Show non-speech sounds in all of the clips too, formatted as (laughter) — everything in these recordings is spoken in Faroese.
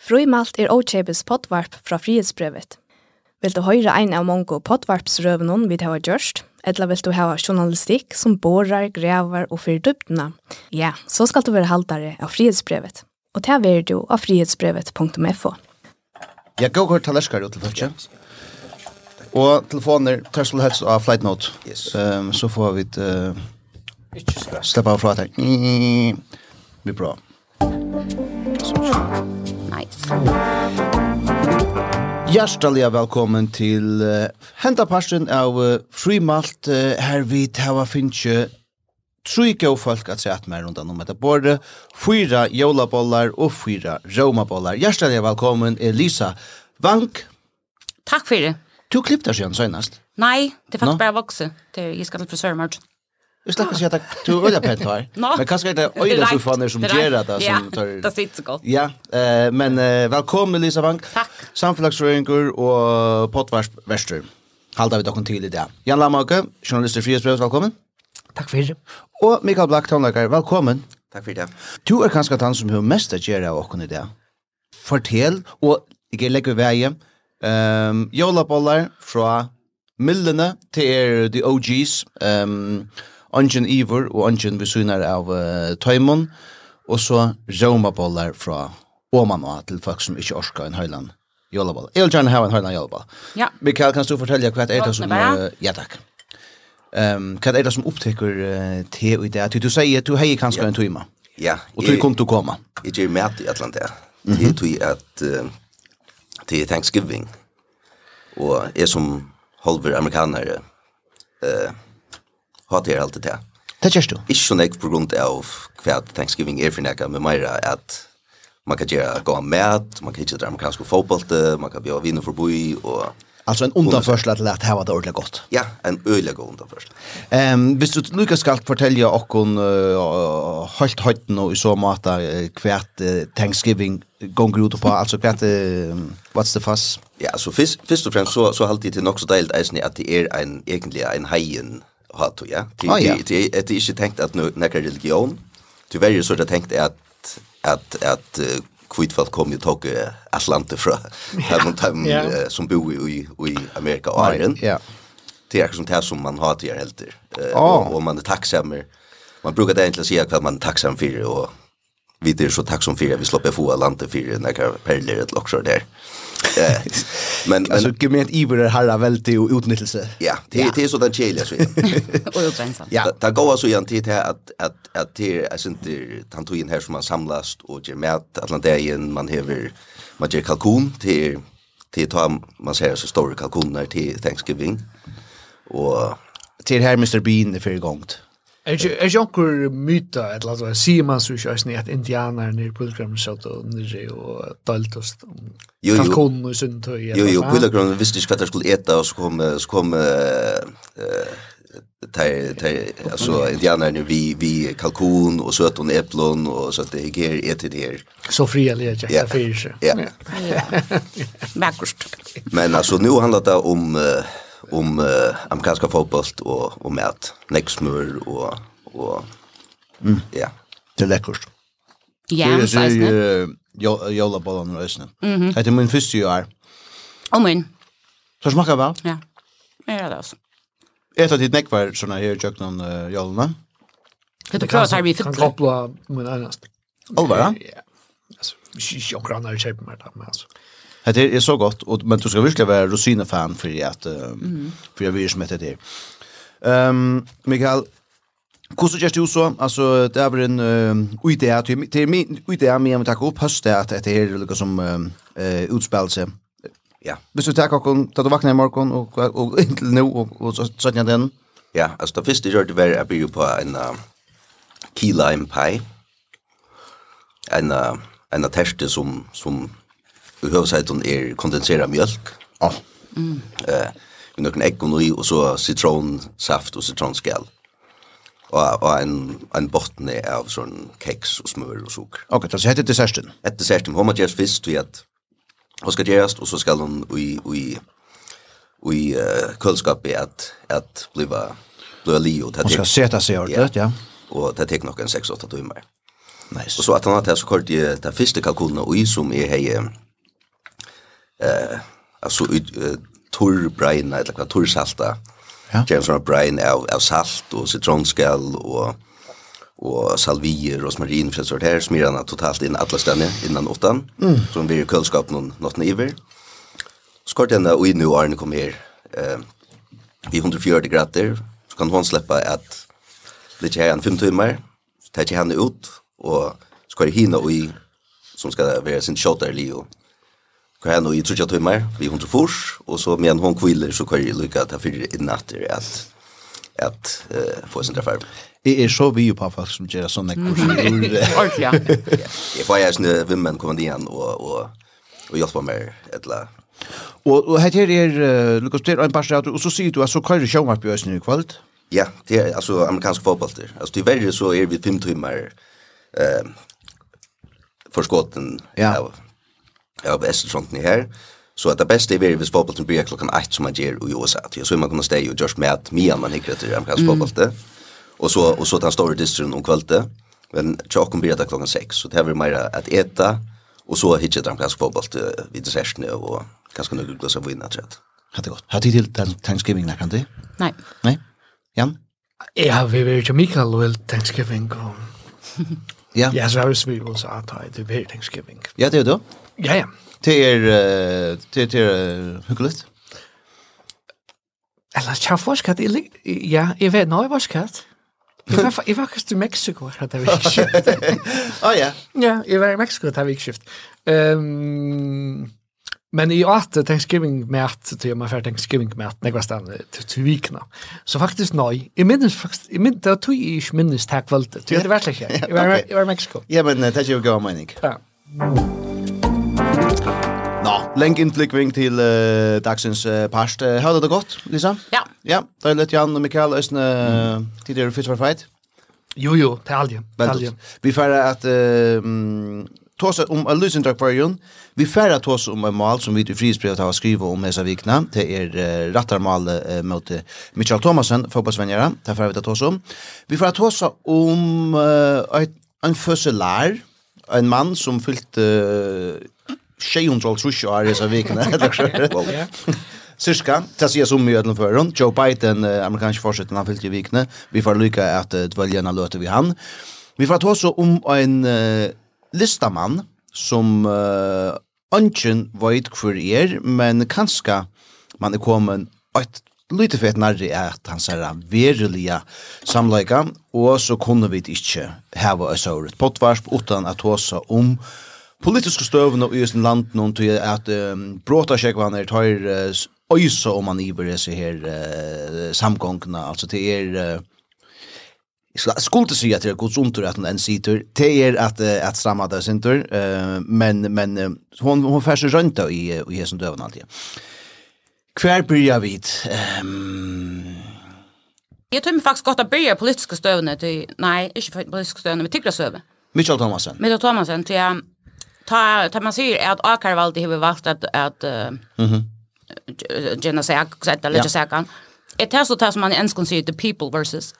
Frumalt er Ochebes potvarp fra frihetsbrevet. Vil du høre ein av mange potvarpsrøvene vi har gjort, eller vil du hava journalistikk som borer, grever og fyrdubdena, ja, så skal du være haltere av frihetsbrevet. Og det er du av frihetsbrevet.fo. Jeg går hørt talerskar til følge. Og telefoner, tersel helst av flight note. Yes. Um, så får vi. Uh, slippe av frågan. Vi bra. Så. Hjertelig velkommen til uh, henta parsten av uh, Frimalt. Uh, her vi tava finnkje tre gode folk at seg at meg rundt om etter Både Fyra jolabollar og fyra romabollar. Hjertelig velkommen Elisa Vank. Takk for det. Du klippte deg igjen. Nei, det er faktisk no? bare vokse. Det, jeg skal til frisør i. Jag släpper sig att du öliga pent här. Men kanske inte öliga så fan är som ger det som tar. Ja, det sitter så gott. Ja, eh men välkommen Lisa Bank. Tack. Samförlagsröringur och potvarsp Väster. Halda vi dokon til i det. Jan Lamake, journalist i Frihetsbrevet, velkommen. Takk for det. Og Mikael Black Tonlager, velkommen. Takk for det. Du er kanskje han som har mest å gjøre av och i det. Fortell og jeg legger vägen. Um, jolabollar fra Millene til er, the OGs. Um, Ongen Ivor og ongen vi av uh, Tøymon, og så raumabollar fra Åman og til folk som ikke orskar en høyland jólaball. Jeg vil gjerne ha en høyland jólaball. Ja. Mikael, kan du fortelle hva er det som... Uh, ja, takk. Um, hva er det som opptekker uh, te og det? Du sier du heier kanskje en tøyma. Ja. Og du kom til å komme. Jeg gjør med i Atlanta. Det er tøy at det er Thanksgiving. Og jeg som halver amerikanere eh, uh, har det alltid det. Det gjørs du? Ikke sånn jeg på grunn av hva Thanksgiving er for nekka, men mer at man kan gjøre gå av mat, man kan ikke dra amerikansk fotbollte, man kan bjøre viner forbi, og... Altså en underførsel til at att var det ordentlig gott. Ja, en øyelig god undanförsla. Ehm, um, hvis du lykkes skal fortelle och uh, helt høyt nå i så måte uh, hvert uh, Thanksgiving gånger ut på altså hvert, uh, what's the fuss? Ja, så först först og fremst så så halte jeg til nok så deilt eisen at det er en egentlig en hejen ha to ja. Det det det är inte tänkt att några religion. Tyvärr är så det tänkt att att att kvitfalt kom ju tog Atlante fra hem hem som bor i i Amerika och Iren. Ja. Det är som det som man har till helt eh och man är tacksam. Man brukar det egentligen säga att man är tacksam för och vi är så tacksam för att vi slipper få landet för några perler ett lockshort där. Ja. (laughs) Men alltså ge mig iver det här välte och utnyttelse. Ja, det det är så där chili så. Och jag. Ja, där går så igen till att att att det är inte tantoin här som man samlas och ger med Atlantien man häver man ger kalkon till till ta man säger så stora kalkoner till Thanksgiving. Och till här Mr Bean det för gångt. Er ikke, er ikke jonkur myta eller lata sier man så ikke ni at indianar ni pilgrim satt og nere og daltost. Jo jo. kalkonen og sunt og. Jo jo pilgrim visste ikkje de skulle eta og så kom så kom eh tai tai alltså indianar nu vi vi kalkon och söton äpplen och så att det ger är till det så fria leka ja. för seg. Ja. Ja. (laughs) Men alltså nu handlar det om Uh, om uh, amerikanska fotboll och och mat. Nexmur och och mm. ja. Det er lekkert. Ja, det är ju jolla bollen och ösnen. Det er min første år. Oh men. Så smakar vel? Ja. Ja, det alltså. Ett av ditt näckvar sånne her jöknan uh, jollorna. Det er klart her vi fick. Kan koppla min annars. Allvar? Ja. Altså, ikke grannar i shape med det här, men altså. Det är så gott och men du ska verkligen vara rosina fan för att mm. för jag vill smeta det. Ehm um, Mikael Kusu just du så alltså det är en uh, idé till till min idé med att ta upp det att det är lika som eh utspelelse. Ja. Hvis du tar kokon, tar du vakna i morgon og og inntil nå og og så sånn den. Ja, alltså det første jag det var att bygga på en key lime pie. En en teste som som høvsæton er kondensera mjölk. Ja. Mm. Eh, med noen egg og noe, og så sitronsaft og sitronskall. Og, og en, en botten er av sånn keks og smør og sukker. Ok, så heter desserten? Et desserten. Hun må gjøres fisk, ved at hun skal gjøres, og så skal hun i, i, i uh, køleskapet at, at bliva, bliva li. Og hun skal seta seg ordentlig, ja. Og det tek nok en 6-8 timer. Nice. Og så at han har det så kort i det første kalkunen og i som er hei eh alltså ut torr brain eller vad torr salta. Ja. James har brain av av salt och citronskal och och salvier och rosmarin för sånt här smirarna totalt in alla ställen innan åttan mm. som blir kunskap någon något niver. Skort ända och nu är ni kom här eh vid 140 grader så kan hon släppa att lite här en fem timmar tar jag henne ut och ska det hinna och i som ska vara sin shoulder Leo Hva er i trutja tøymer, vi hundre fors, og så men hon kviler, så kvar jeg lykka til fyrir innatter at, at uh, få sin trefarm. Jeg er så vi på folk som gjør sånne (laughs) kurser. Ordentlig, ja. Jeg får jeg sånne vimmen kommer igjen og, og, og hjelpe meg et eller Og, og her er, uh, Lukas, det er en parstrat, og så sier du at så kører sjåmarp på Østen i kvalt? Ja, det er altså amerikansk fotbollter. Altså til verre så er vi fem timer eh, uh, for ja. av av Estertronten her, så at det beste er hvis fotbollen blir klokken 8 som man gjør i USA, til så man kunne steg og gjørs med at mye man hikker etter amerikansk fotboll, og så, og så den store distren om kvalitet, men tjokken blir det klokken 6, så det er mer at eta, og så hikker det amerikansk fotboll vid dessertene, og kanskje noen glas av vinner, tror jeg. Hatt det godt. Hatt det til den Thanksgiving, kan du? Nei. Nei? Jan? Ja, vi vil ikke Mikael og Thanksgiving, og (laughs) Ja. Ja, så har vi svivet oss at det blir Thanksgiving. Ja, det er det. Ja, ja. Det er, det er, det er hyggelig. Eller, tja, forskat, jeg, ja, jeg vet, nå er forskat. Jeg var, jeg var faktisk i Mexico her det vikskift. (laughs) Å ja. Ja, jeg var i Mexico det vikskift. Um, Men i at Thanksgiving mat, til man för Thanksgiving mat, nekva nästa til till vikna. Så faktiskt nej. I minnes faktisk, i minnes, det tog i minns tack väl. Det är verkligen. Jag var i var Mexiko. Ja men det är ju om mening. Ja. Nå, lenk innflykving til uh, dagsens uh, parst. Uh, det godt, Lisa? Ja. Ja, det er litt Jan og Mikael Østene mm. tidligere Fitch for Fight. Jo, jo, til er. Vi får at uh, tåse om a lucent aquarium. Vi färra tåse om en mal som vi til frihetsbrevet har skrivet om hesa vikna. Det är uh, rattarmal uh, mot Michael Thomasen, fotbollsvänjare. Det färra vi til tåse om. Vi färra tåse om uh, en fødselær, en man som fyllt uh, 630 år hesa vikna. Cirka, det sier som mye utenfor føren. Joe Biden, uh, amerikansk forsetten, han fyllt i vikene. Vi får lykke at uh, dvølgjene løter vi han. Vi får ta oss om en uh, listamann som uh, ønsken vet hvor er, men kanskje man er kommet et lite fett nærri at han ser verilige samleika, og så kunne vi ikke heva oss over et pottvarsp utan at hos om politiske støvene i sin land noen til at um, bråta sjekvaner tar uh, øysa om man iver seg her uh, samgångna, altså til er uh, Så skulle säga att det är gods ontur att en sitter. Det är att att stramma där sinter. men men hon hon färs runt då i i hesen döven alltid. Kvar börjar vi. Ehm Jag tror mig faktiskt gott att börja politiska stövne till, nej, inte politiska stövne, men tyckra stövne. Mitchell Thomasen. Mitchell Thomasen, till jag, ta, ta man säger att Akarvaldi har valt att, att uh, mm -hmm. Jenna Säk, sätta lite säkan. Ett här så tar man ens kan säga the people versus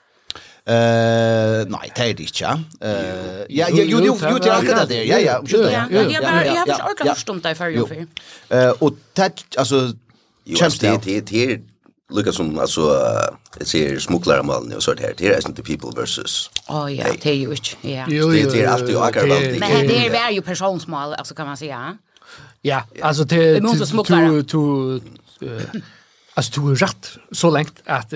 Eh, nej, det är det inte. Eh, ja, ja, jo, jo, jo, det är akkurat det. Ja, ja, ursäkta. Ja, jag bara jag har inte orkat förstå dig för ju. Eh, och det alltså Champions det det är Lucas som alltså det ser smugglare malen och så där. Det är inte people versus. Oh ja, det är ju inte. Ja. Det är alltid akkurat det. Men det är ju personsmål alltså kan man säga. Ja, alltså det du du (laughs) Alltså du är rätt så länge att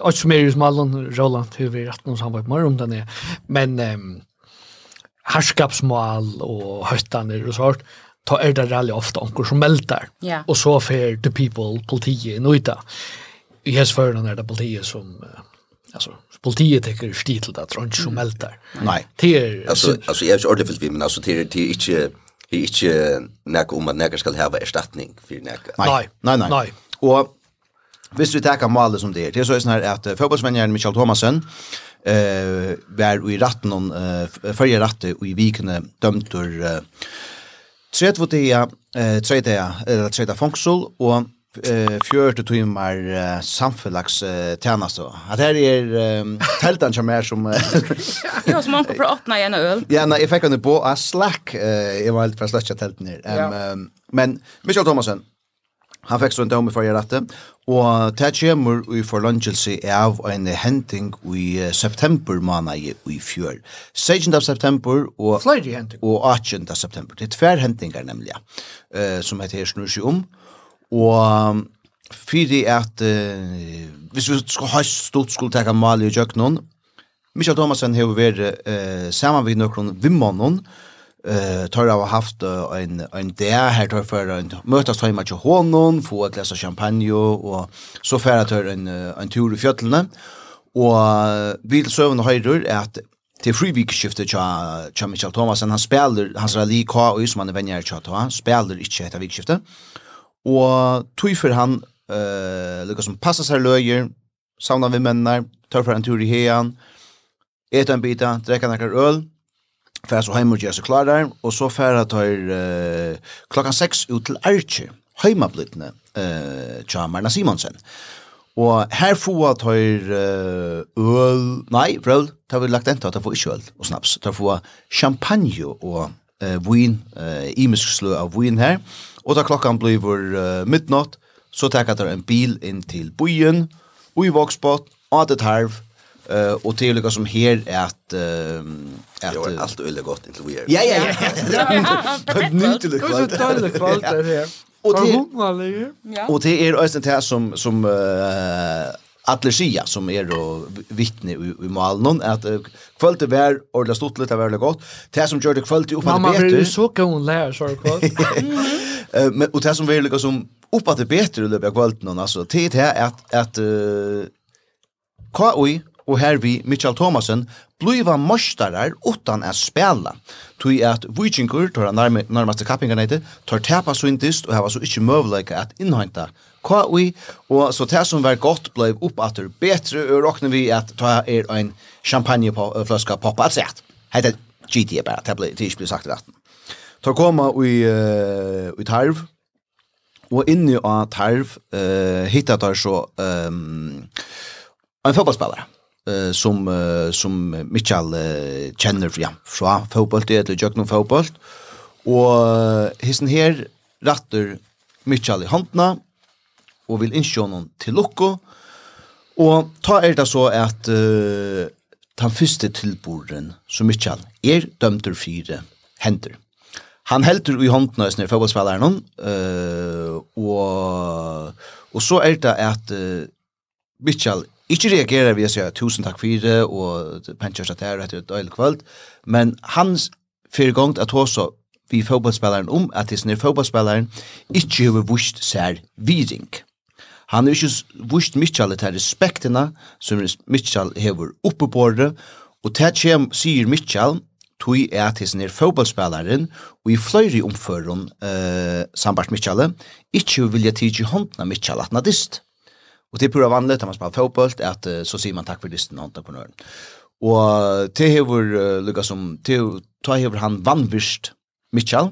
och som är ju smallan Roland hur vi rätt någon samarbete med om den är. Men ehm harskapsmål och höstaner och sånt ta är det rally ofta onkel som meltar. Yeah. Och så för the people politiet nu uta. I hes för den där politiet som alltså politiet tycker stil till det tror som meltar. Nej. Det alltså alltså jag är ordentligt vi men alltså det är det inte det är inte näka om att näka ska ha ersättning för näka. Nej. Nej nej. Nej. Och Hvis vi tar målet som det er, det er så sånn her at fotbollsvenjeren Michael Thomasen eh, var i ratten, eh, førre rattet og i vikene dømter eh, tredje tida, eh, tredje, eller tredje fangsel, og eh fjørte timmar uh, samfelags uh, tjeneste. At her er um, teltan som er som (laughs) Ja, som man kan prata igjen øl. Ja, nei, jag fikk henne på a slack. Uh, jeg var helt fra slack telten her. Um, ja. um, men Michael Thomasen, Han fikk så en døme for å gjøre dette, og det kommer i forlønnelse av en henting i september måned i fjør. 16. av september og, og 18. september. Det er tver hentinger nemlig, uh, som heter Snur seg om. Og Fyri at, uh, hvis vi skal ha stort skulle teka mal i Jøknon, Michael Thomasen har vært uh, saman med noen vimmanon, uh, eh tar av haft en en där här tar för en mötas hemma till honom få ett glas champagne och så färra tar en en tur i fjällen och vid sövn höjder är att till frivikskiftet tja cha Michael Thomasen han spelar hans rally K. Och som han är vänjer tja han spelar inte ett vikskifte Og tog for han eh Lucas som passer seg løyer, savnar vi mennene, tar for en tur i hean Eta en bita, drekka nekkar øl, Fær så heim og gjør seg klarer, og så fær jeg tar uh, klokka seks ut til Arche, heimablittene, uh, tja Marna Simonsen. Og her får jeg tar uh, øl, nei, brøl, tar vi lagt enda, tar får ikke øl og snaps, tar få champagne og uh, vin, uh, imisk slø av vin her, og da klokkan blir uh, midnatt, så tar jeg tar en bil inn til byen, og i Voxbot, og det tarv, Uh, og det är lika som här at... uh, at det är allt öle gott inte vi är. Ja ja ja. (laughs) Det nytt det kvalt. Det är det kvalt det här. Och det Ja. og det er også det som som uh, Atle Sia, som er og vittne i, i malen, at uh, kvöld det var ordentlig stort litt, det var veldig godt. Det som gjorde kvöld upp att bättre. Mamma så kan hon lära sig kvöld. Eh men Og det som var lika som upp att det bättre löpa kvöld någon altså, det är at, at uh, KI og her vi Mitchell Thomasen bliva mostarar utan at spela. Tui at Vikingur, tora nærmaste kappingarna eite, tar tapa svintist og hava så ikkje møvleika at innhænta vi og så det som var godt blei oppater betre, og råkner vi at ta er ein champagneflaska poppa at sett. Heit GT about det blei ikke blei sagt i retten. Ta koma ui, uh, i tarv, og inni av tarv uh, hittar tar så um, en fotballspelare eh som uh, som Michael uh, kjenner ja, fra fotboll til Jøgnum fotboll. Og hissen her ratter Michael i handna og vil innskjå noen til lukko. Og ta er det så at uh, den første tilboren som Michael er dømter fire hender. Han heldur i håndna i snir fotballspilleren uh, og, og så er det at uh, Mitchell Ikke reagerer ved å si tusen takk for det, og pensjer seg der etter et døylig kvöld, men hans fyrir gongt at også vi fotballspilleren om at hans nir fotballspillaren ikke har vust seg viring. Han har ikke vust Mitchell til respektina som Mitchell hever oppe på det, og til kjem sier Mitchell tui er at hans nir fotballspillaren og i fløyri omføren uh, sambart Mitchell ikke vilja tidsi håndna Mitchell at nadist. Og det er pura vanligt når man spelar fotboll att så sier man tack för lyssnandet på entreprenören. Och det har lukka som det hever han vanvist Mitchell,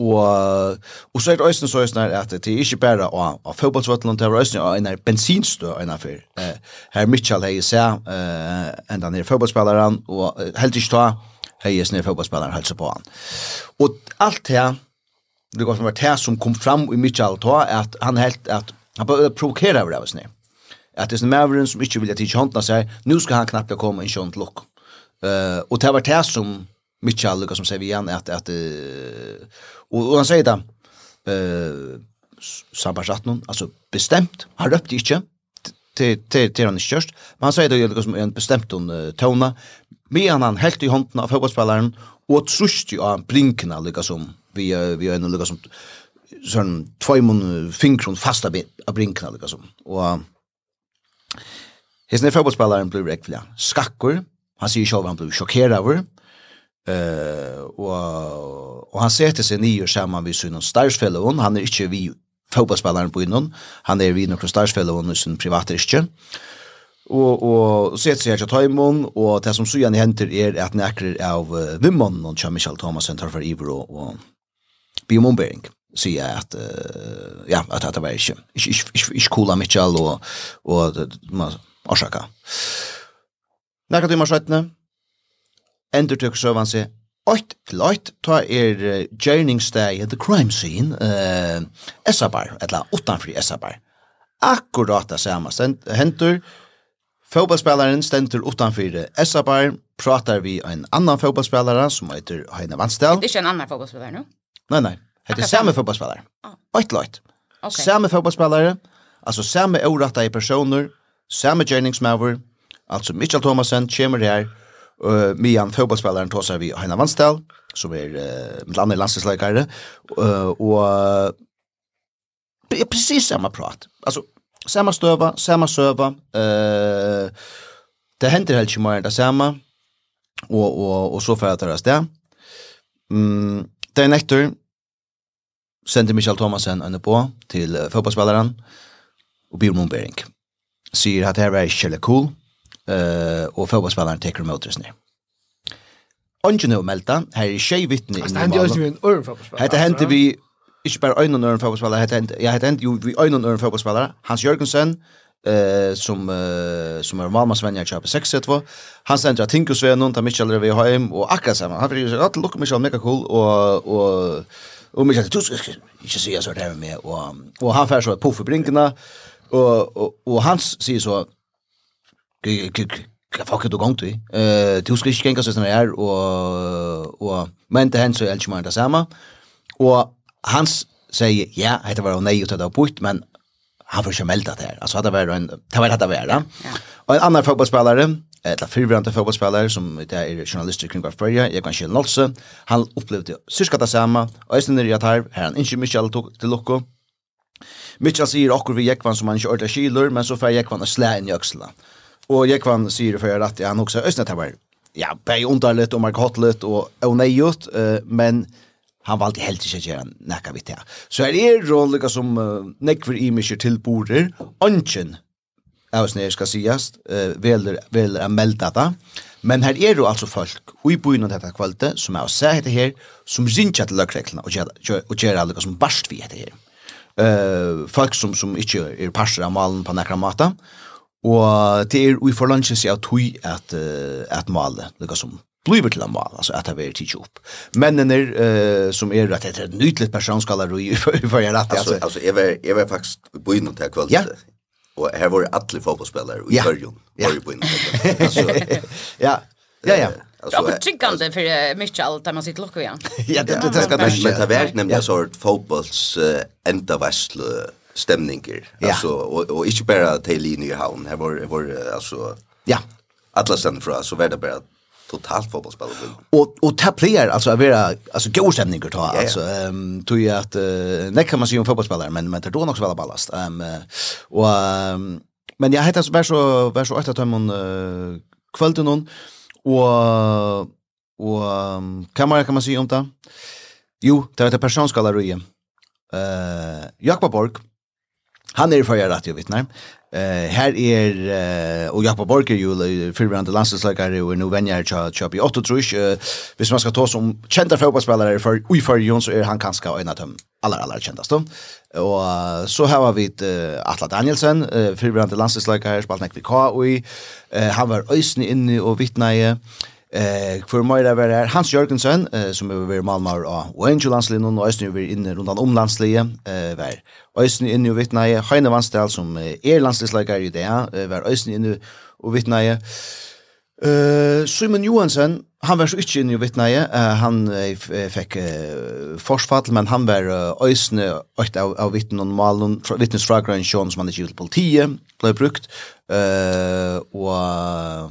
Og, og så er det også så øyne at det er ikke bare å, å fotballsvøtlen, det er også å en bensinstø og en affyr. Eh, her Mitchell hei seg eh, enda nere fotballspilleren, og helt ikke ta hei seg nere fotballspilleren helse på han. Og alt det, det går som var det som kom fram i Mitchell ta, at han helt at Han bara provokerar över det här snett. Att det är Maverick som inte vill att inte hantna sig. Nu ska han knappt komma in sånt lock. Eh och det var det som Mitchell Lucas som säger igen att att och, och han säger det eh någon. alltså bestämt han röpte inte till till till han körst men han säger det Lucas som en bestämt hon tona Men han helt i hånden av fotbollsspelaren och trust ju av brinkna Lucas som vi vi är en Lucas som sån två mun fingron fasta bit av brinkna liksom. Och Hesne fotbollsspelaren blev rekvilla. Skackor. Han säger själv han blev chockerad över. Eh och och han sätter sig ner samman vid sin starsfällon. Han är inte vi fotbollsspelaren på innan. Han är vid några starsfällon i sin privata yrke. Og, og sett seg her til Taimon, og det som sujan henter er at nekrer av uh, Vimman, og Michael Thomasen tar for Ivro og, og Biomombeering si at uh, ja at att det var ikke, ich ich ikke coola Michael og, och man orsaka. Nakar du marsjatna. Endur tøk så vann seg Oit klart ta er uh, journingstag at the crime scene uh, Esabar, eller utanfri Esabar. Akkurat det samme hentur fotballspelaren stendur utanfri Esabar, pratar vi en annan fotballspelare som heter Heine Vansdal. Det är inte en annan fotbollsspelare nu. Nei, nei. Hette samme fotbollsspelare. Ah. Ett lag. Okay. Samme fotbollsspelare, alltså samme orätta i personer, samme gärningsmäver, alltså Mitchell Thomasen kommer här uh, Mian en fotbollsspelare tar vi Heina Vanstall som är uh, med annat landslagsläkare uh, och er precis samma prat. Alltså samma stöva, samma söva. Eh uh, det händer helt mer det samma. Och och och så får jeg ta det. Mm, det är nektor sendte Michael Thomasen en på til uh, fotbollsspelaren og Bjørn Mombering. Sier at att det här är kärle cool uh, och fotbollsspelaren tar emot oss ner. Ongen er melta, här är tjej vittne. Alltså det hände ju en öron fotbollsspelare. Det hände vi, ikke bare en øren fotbollsspelare, det hände, ja, det hände ju vi en øren fotbollsspelare. Hans Jørgensen, eh som eh, som är mamma Svenja köper 6 2 han sänder att Tinko Sven och Michael Revi hem och akkurat samma han vill ju att lucka Michael mega cool och och Och men jag tror inte så jag så där med och och han får så på för brinkarna och och och hans säger så Jag fucka du gång till. Eh du ska inte gänga så där och och men det händer så helt det samma. Och hans säger ja, det var nej utan det bort men han får inte melda det här. Alltså hade var en det var det där. Ja. Och en annan fotbollsspelare eller fyrvrande fotballspelare som det er journalister kring varför jeg kan kjell Nolse. Han opplevde cirka det samma. i at her, her han ikke Michael tok til Lukko. Michael sier akkur vi Jekvan som han ikke ordet kyler, men så får Jekvan å slä inn i øksela. Og Jekvan säger för att han også Östen att her var ja, bei underligt och mark hotlet och uh, men han valgte helt ikke å gjøre nekka vidt det. Så her er rollega som uh, nekver i mykje tilborer, ønsken avsnir skal sigast eh väl väl är melda det. Men här är ju alltså folk i byen och detta kvalte som å se heter her, som rinja till lökreklna och gjør och gör alla som bast vi heter her. Eh folk som som inte är parser av malen på nekra maten, Och det är vi får lunchen så att at, att at male lika som blivit til amal, altså at det er tidsi opp. Mennene uh, som er at det er et nytligt personskaller i fyrir rett. Altså, altså jeg, var, jeg var faktisk i byen til kvalitet. Ja, Och här var alla fotbollsspelare i början. Ja. Var ju på (laughs) ja. Ja, ja. Alltså, ja, men tryggande för mycket allt där man sitter lock igen. (laughs) ja, det det ska man med ta verk nämligen sort fotbolls enda västle stämningar. Alltså och och inte bara till linje havn. Här var var alltså Ja. Alla sen fra, så var det bara totalt fotbollsspelare. och och ta player alltså att vara alltså god stämning ta ja. alltså ehm um, tror jag att uh, när kan man se om fotbollsspelare men men det då också spela ballast ehm um, och um, men jag heter så var så var så åtta timmar uh, kvällen hon och och um, kan man kan man se om det jo det heter personsgalleri eh uh, Jakob Borg Han är för jag rätt jag vet nej. Eh här är och Jakob Borger ju förbrande landslagslökare och nu vänjer tja tja i 8 tror jag. Hvis man ska ta som kända fotbollsspelare för oj för Jons är han kanske en av dem allra allra kändast då. Och så har vi Atla Danielsen förbrande landslagslökare spalt näck vi KUI. och han var ösn inne och vittnade Eh, för Moira var här Hans Jörgensen eh, som är över Malmö och Angel Lanslin och Östny över inne runt om landslige eh var. Östny inne och vittna Heine Vanstel som är landslagsläkare i det eh, var Östny inne och vittna i Eh Simon Johansen han var så inte inne i vittna i han fick eh, forsfall men han var ösne åt av, av vittnen och malen vittnesfrågan som han inte til politiet blev brukt. Eh och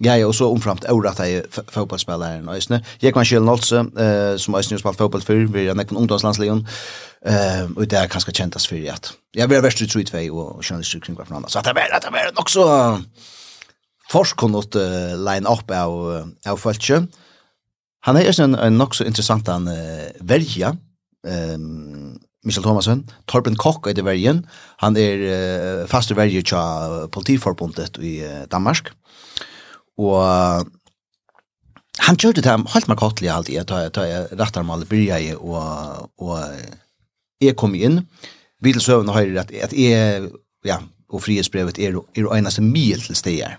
Ja, ja, og så omframt året jeg fotballspilleren og Øysene. Jeg kan skjøle Nolse, uh, som Øysene har spalt fotball før, vi er nekken ungdomslandsligen, uh, og det er kanskje kjentast for at jeg vil være verst ut i tvei og skjønne styr kring hverandre. Så det er, det er nok så forskunnot uh, line up av, av Føltje. Han er en, en nok så interessant han uh, verja, um, Michel Thomasen, Torben Kokk er det verjen, han er uh, faste verje til politiforbundet i uh, Danmark. Uh, Og han gjorde det helt markantlig alltid, jeg tar, tar jeg rettar med alle i og, og jeg kom inn, vi til søvn og høyre at, at jeg, ja, og frihetsbrevet er, er eneste mil til stedet.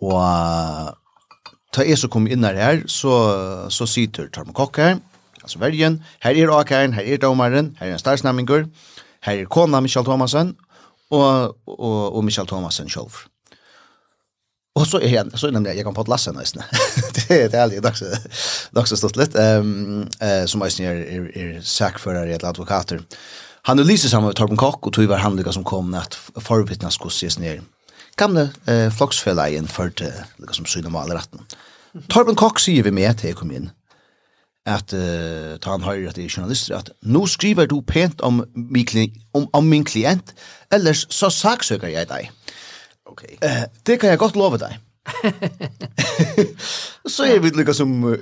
Og ta jeg så kom inn her, så, så sitter Tarmo Kokk her, altså vergen, her er Akeren, her er Domaren, her er en starsnamminger, her er kona Michael Thomasen, og, og, og Michael Thomasen selv. Og så är jeg, så er jag jag kan på Lasse nästan. (laughs) det är det är dags dags stått lite ehm uh, som är er är sakförare eller advokater. Han och Lisa med Torben Kock tog Tuva Handliga som kom att förvittna skulle ses ned. Gamle uh, flocksfälla i en förte liksom syna mal rätten. Torben Kokk säger vi med til jeg kom in att uh, ta han höjer att det er journalister att nu skriver du pent om, om, om min klient, ellers så saksöker jag dig. Okej. Okay. Eh, det kan jag gott lova dig. (laughs) så är vi lika som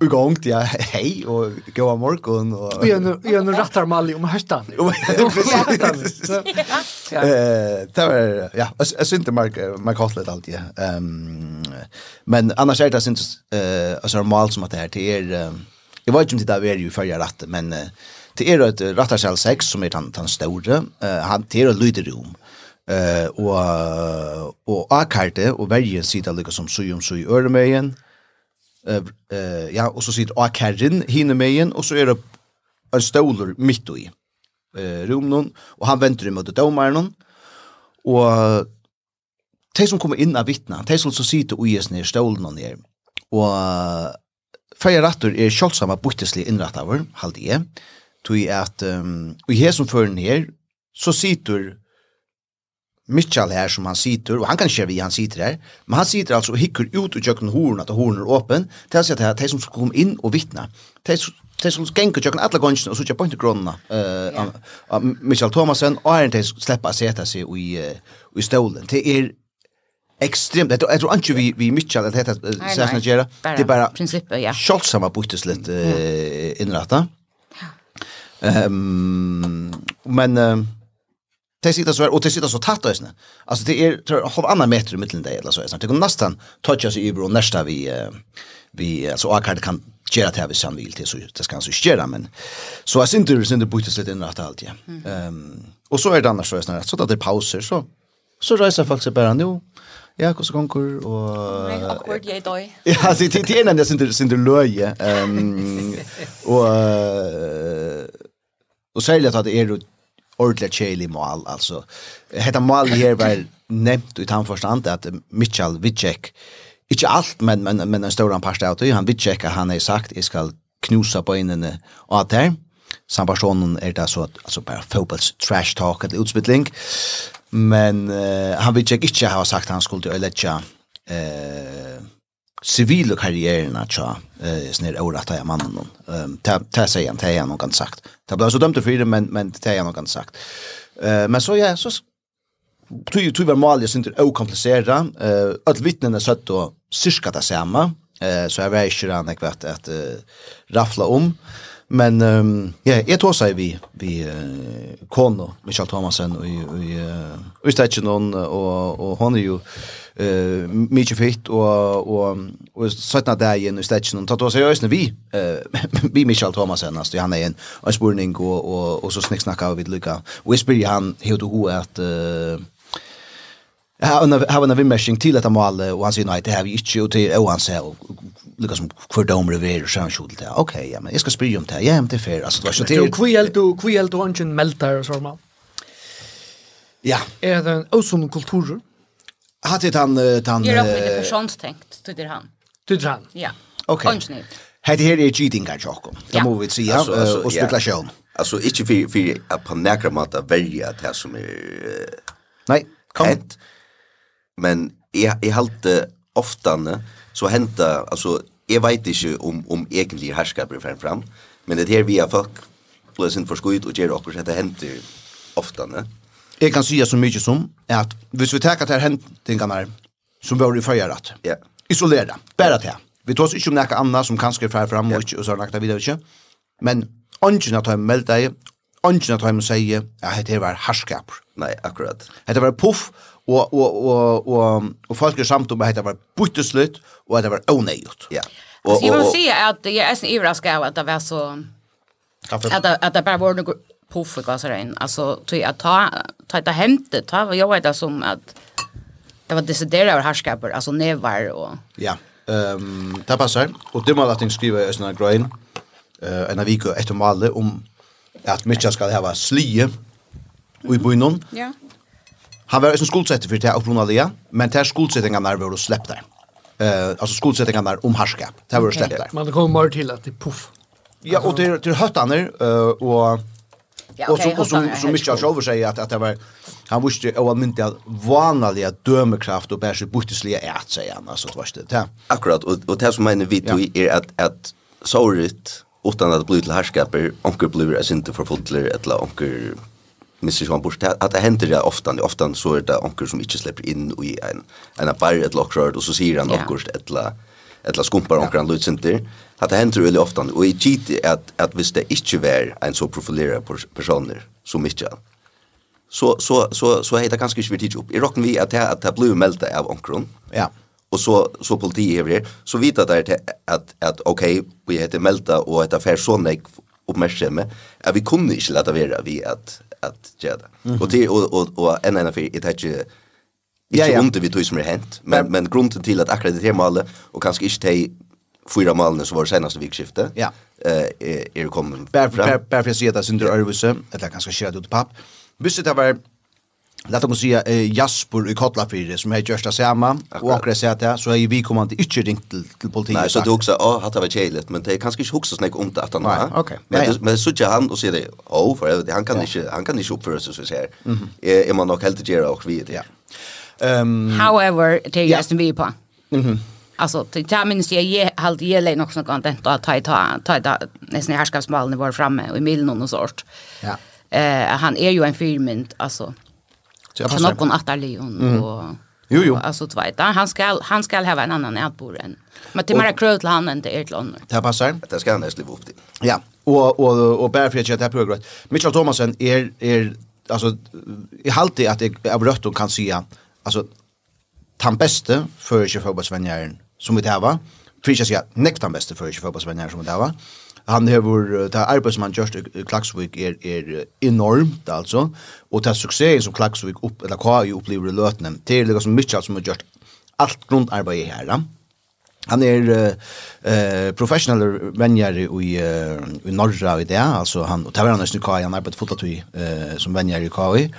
igångt ja hej och av morgon och vi är en rattar malli om höstan. (laughs) Eh, det var ja, jag syns inte Mark Mark Hotlet allt ja. Ehm men annars är det syns eh alltså mal som att det här till er jag vet inte om det där är ju förra rätt men det är ett rattarsäll 6 som är han han stora han till ett lyderum. rum eh og og akarte og verjen sida lika som sujum suj örmeien. Eh eh ja, og så sit akarren hinne meien og så er det en stolur mitt i eh rumnon og han venter mot domaren og de som kommer inn av vittna, de som så sitter og gis ned stolen og ned. Og feir rattur er sjálfsama buttesli innrattavur, halde jeg, tog at um, og i som føren her, så sitter Mitchell her som han sitter och han kan vi han sitter her, men han sitter alltså och hickar ut och jöknar hornen att hornen är öppen till att det här som ska komma in och vittna Det som genker tjöken alla gången och så på inte grunna eh Michael Thomasen och han tills släppa sete sig i i stolen. Det är extremt. Jag tror inte vi vi Michael att heta Sasha Gera. Det er bara principen ja. Schultzama buktes lite Ja. Ehm men Det sitter så här och det sitter så tätt ösna. Alltså det är tror halv annan meter i mitten där eller så är Det kommer nästan toucha sig över och nästa vi vi alltså och kan göra det här vi sen vill till så det ska så göra men så är inte det inte bytas lite in rätt allt ja. Ehm och så är det annars så ösna så att det är pauser så så reser folk sig bara nu. Ja, hur så går och Nej, akkurat jag då. Ja, det det är nämligen sind sind löje. Ehm och och sälja att det är ordentligt kjelig mål, altså. Hetta mål her var nevnt utan forstand at Mitchell Vitschek, ikke alt, men, men, men en stor part av det, han Vitschek, han har sagt, jeg skal knusa bøynene av der. Samme personen er det så, altså bare fotballs trash talk, et utspittling. Men uh, han Vitschek ikke har sagt han skulle ødelegge uh, civila karriären att tja eh snär orata jag mannen någon. Ehm ta ta säger han ta han någon sagt. Ta blir så dömt för det men men ta han någon sagt. Eh men så ja så tu tu var mal jag synte okomplicerade eh att vittnen är sött och cirka det samma. Eh så jag vet inte han kvart att raffla om. Men um, ja, jag tror sig vi vi uh, Kono Michael Thomasen och i i i någon och och hon är ju eh mycket fitt och och och sådana där igen i stetchen och tatuera sig ösnen vi eh (laughs) vi Michael Thomas sen alltså han är en en spurning och och och så snicksnacka vi Luca och spelar han hur du att eh har en avmärkning till att han mål och han säger nej det här vi inte och till och han säger lika som för dom rever så han skulle det. Okej, ja men jag ska springa om det. Ja, men det är fair. Alltså det var så till kvilt och kvilt och ungen meltar och så man. Ja. Är det en osund kultur? Hatt det han... han jag har inte personstänkt, tyder han. Tyder han? Ja. Okej. Okay. Hade här är cheating cheatingar också. Det måste vi säga. Och spekulation. Alltså, inte för, för att på näkra måta välja det som är... Nej, kom. Hent. Men jag, jag halte ofta så hända, alltså, jag vet inte om, om egentligen härskar härskapet fram fram, men det här vi har folk, plus in för skojt och ger också, det händer ofta, ne? Jag kan säga så mycket som att hvis vi tar det här händingarna som var i förgärat. Ja. Yeah. Isolera. Bara det. Vi tar oss inte om något annat som kanske är fram och yeah. så något vidare inte. Men ungen att ha meldt deg, ungen at ha hem säga, ja, det var harskap. Nej, akkurat. Det var puff och och och och og folk er samt om det var butteslut at det var onödigt. Ja. Och jag vill säga att jag är överraskad av att det var så att det, att det bara var något puffa gasar in. Alltså tror jag ta ta ta hämta ta jag vet det som att det var decidera över härskaper alltså nevar och Ja. Ehm um, det passar och det man att skriva i såna grain eh en vecka ett malle om att mycket ska ha slie och i bunnen. Ja. Han var en skuldsätter för det och från men men där skuldsättningarna var släppt släppta. Eh alltså skuldsättningarna om härskap. Det var släppta. Man kommer till att det puff. Ja, och det det höttaner eh och Ja, okay, och så så så mycket jag över säger att att det var han visste ju att mynta vanliga dömekraft och bärs buttesliga ärts säger han alltså var det ja Akkurat och och det som menar vi då är att att sårit utan att bli till härskaper onkel blir as inte för fotler eller onkel missar ju han bort att det händer det ofta det ofta så är det onkel som inte släpper in i en en bar ett lockrad och så säger han onkel ett eller eller skumpar onkran ja. lutsinter. Det hender veldig ofta, og i gitt at, at hvis det ikke var en så profilera personer som Mitchell, så, så, så, så heita kanskje ikkje vi tidsi opp. I rocken vi at det, at det blir melda av onkron, ja. og så, så politi hever her, så vita det at, at, at ok, vi heter melda og et affær så nek oppmerksomme, at vi kunne ikkje leta vera vi at, at gjeda. Mm -hmm. Og, til, og, og, og enn enn enn enn enn Ikke ja, ja. under vi tog som er hent, men, men, men grunden til at akkurat det her malet, og kanskje ikke de fyra malene som var det senaste vikskiftet, ja. eh, er, er kommet fram. Bare for jeg sier at det er synder Ørvuse, eller kanskje skjer det ut papp. Hvis det var, lett å si, eh, Jasper i Kotlafire, som har gjørst det samme, og akkurat sier det, så er vi kommande ikke ringt til, til politiet. Nei, så du også, å, hatt det var kjeilet, men det er kanskje ikke hoksa snakk om det at han har. Okay. Men, Nei, ja. men så ikke han og sier det, å, for jeg vet, han kan, ja. ikke, han kan ikke oppføre seg, så sier jeg, mm -hmm. jeg, jeg må nok helt gjøre og det. Ja. Um, However, det är ju just en vi på. Mm. Alltså, det här minns jag ge halt ge lej något content att ta ta ta ta nästan härskapsmalen var framme och i millen och sånt. Ja. Eh han är ju en filmint alltså. Jag passar. Någon att och Jo jo. Alltså tvåta. han ska han ska ha en annan ätbord än. Men till mera kröt till han inte ett land. Det passar. Det ska han nästan leva upp till. Ja. Och och och bara för att jag det programmet. Mitchell Thomasen är är alltså i halti att jag av rött kan säga alltså tan bästa för sig fotbollsvänjaren som vi det var. Fischer säger näkt tan bästa för sig fotbollsvänjaren som det var. Han har vår det arbete som han gör i Klaxvik är är enormt alltså och det succé som Klaxvik upp eller kvar ju upplever i Lötnen. Det är liksom mycket som har gjort allt grundarbete här. Då. Han uh, uh, professional vänjare i i norra i det altså han og det var han nästan kaj han arbetar fotat i som vänjare i kaj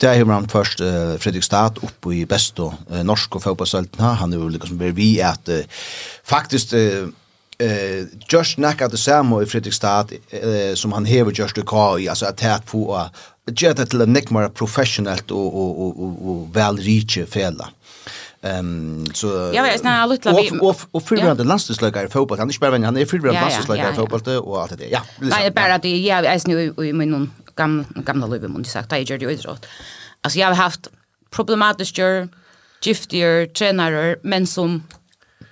Det er han først uh, Fredrikstad oppe i Besto, uh, norsk og fotballsøltene. Han er jo liksom bare vi at uh, faktisk uh, eh just nakka det samme i Fredrikstad uh, som han hever just UK i alltså att tät på å gjøre det til en nekk mer professionellt och och och og väl rike fälla. Ehm så Ja, jag snarare lite vi och och förrande landslagslökar i fotboll. Han är inte bara han är förrande landslagslökar i fotboll och allt det. Ja. Nej, bara det jag är nu i min gamla, gamla livet, måste sagt, där jag gör det idrott. Alltså jag har haft problematiskt gör, giftier, tränare, men som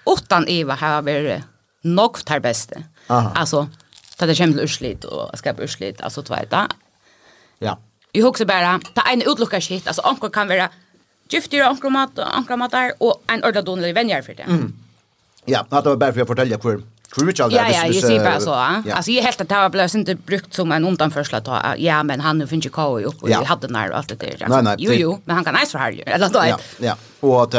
utan Eva har varit något tar bästa. Alltså, det är urslit och skapa urslit, alltså tvåta. Ja. Jag huxar bara, ta en utlokar shit, alltså ankor kan vara giftier, ankor mat, ankor mat där och en ordentlig donlig vänjar för det. Mm. Ja, det var bara för att fortälja hur Crucial där. Ja, ja, jag ser bara så. Ja. Alltså jag helt att det har blivit inte brukt som en undanförsla ta. Ja, men han nu finns ju KO och vi hade när allt det där. Nej, nej. Jo, jo, men han kan nice för här. Eller då. Ja, ja. Och att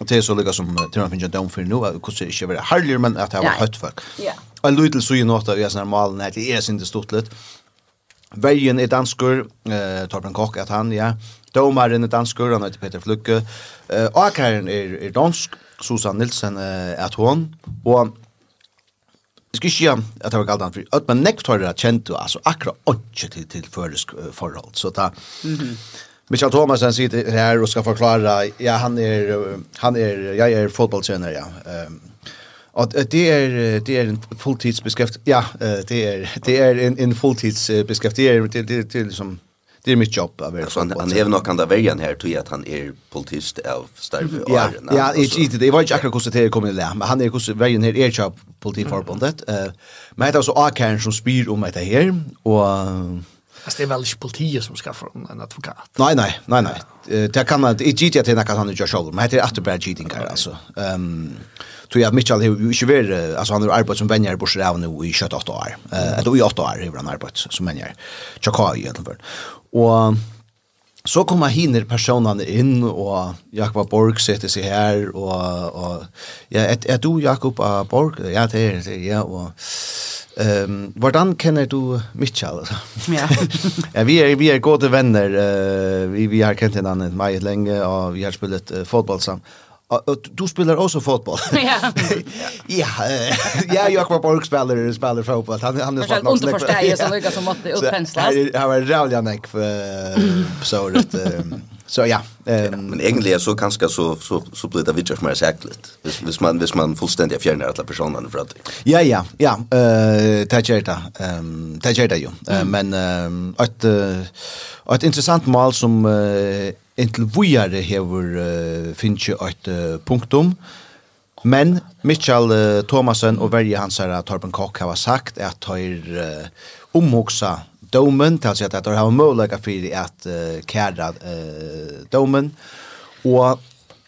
Och det är så lika som till man finner down för nu att kosta inte vara harligare men att det var hött folk. Ja. En liten så ju något att vi är sån här malen här det är inte stort lätt. Vägen är danskur, eh, Torben Kock att han, ja. Domaren är danskur, han heter Peter Flucke. Eh, Akaren är, är dansk, Susan Nilsen eh, att hon. Och Jeg skal ikke gjøre at det var galt han for At man nekt har det kjent jo, altså akkurat ikke til, til føresk forhold. Så da, mm -hmm. Michael Thomasen sitter her og skal forklare, ja, han er, han er, jeg er fotballtrener, ja. Um, og det er, det er en fulltidsbeskæft, ja, det er, det er en, en fulltidsbeskæft, det er, det, det, det, det er liksom, det är mitt jobb av alltså, han, han har nog kan där vägen här tror att han är politist av starve och ja ja det det var ju akkurat kost det kommer det. men han är kost vägen här är jobb politikförbundet eh men det är så Arkane som spyr om det här och Alltså det är väl inte politiet som ska få en advokat? Nej, nej, nej, nej. Det kan man, det är gitt att det är han inte gör själv, men det är att det bara gittingar, alltså. Um, tror jag Mitchell har ju inte varit alltså han har arbetat som vänjer på Sjöravn i 28 år. Eh eller i 8 år har han arbetat som vänjer. Chakaj i alla fall. Og så kommer hinner personene inn, og Jakob Borg setter seg her, og, og ja, er, er du Jakob Borg? Ja, det er det, ja, og um, hvordan kjenner du Mitchell? (laughs) Ja. (laughs) ja, vi er, vi er gode venner, uh, vi, vi har kjent hverandre meget lenge, og vi har spelat uh, fotball sammen du spelar också fotboll. (laughs) ja. (laughs) ja, ja, jag var spelar spelar fotboll. Han han har fått något. Det förstår är så lika som att upphenslas. Jag var jävla näck för så att så ja. Men egentligen så kanske så så så blir det vitch mer säkert. Vis vis man vis man fullständigt fjärnar alla personerna för att. Ja, ja, ja. Eh tajerta. Ehm tajerta ju. Men ehm att ett intressant mål som inntil vujare hever uh, finnje et uh, punktum. Men Mitchell uh, Thomasen og verje hansara Torben Koch hava sagt at høyr uh, omhoksa domen, til å si at høyr hava møllega fyrir at uh, kæra uh, domen, og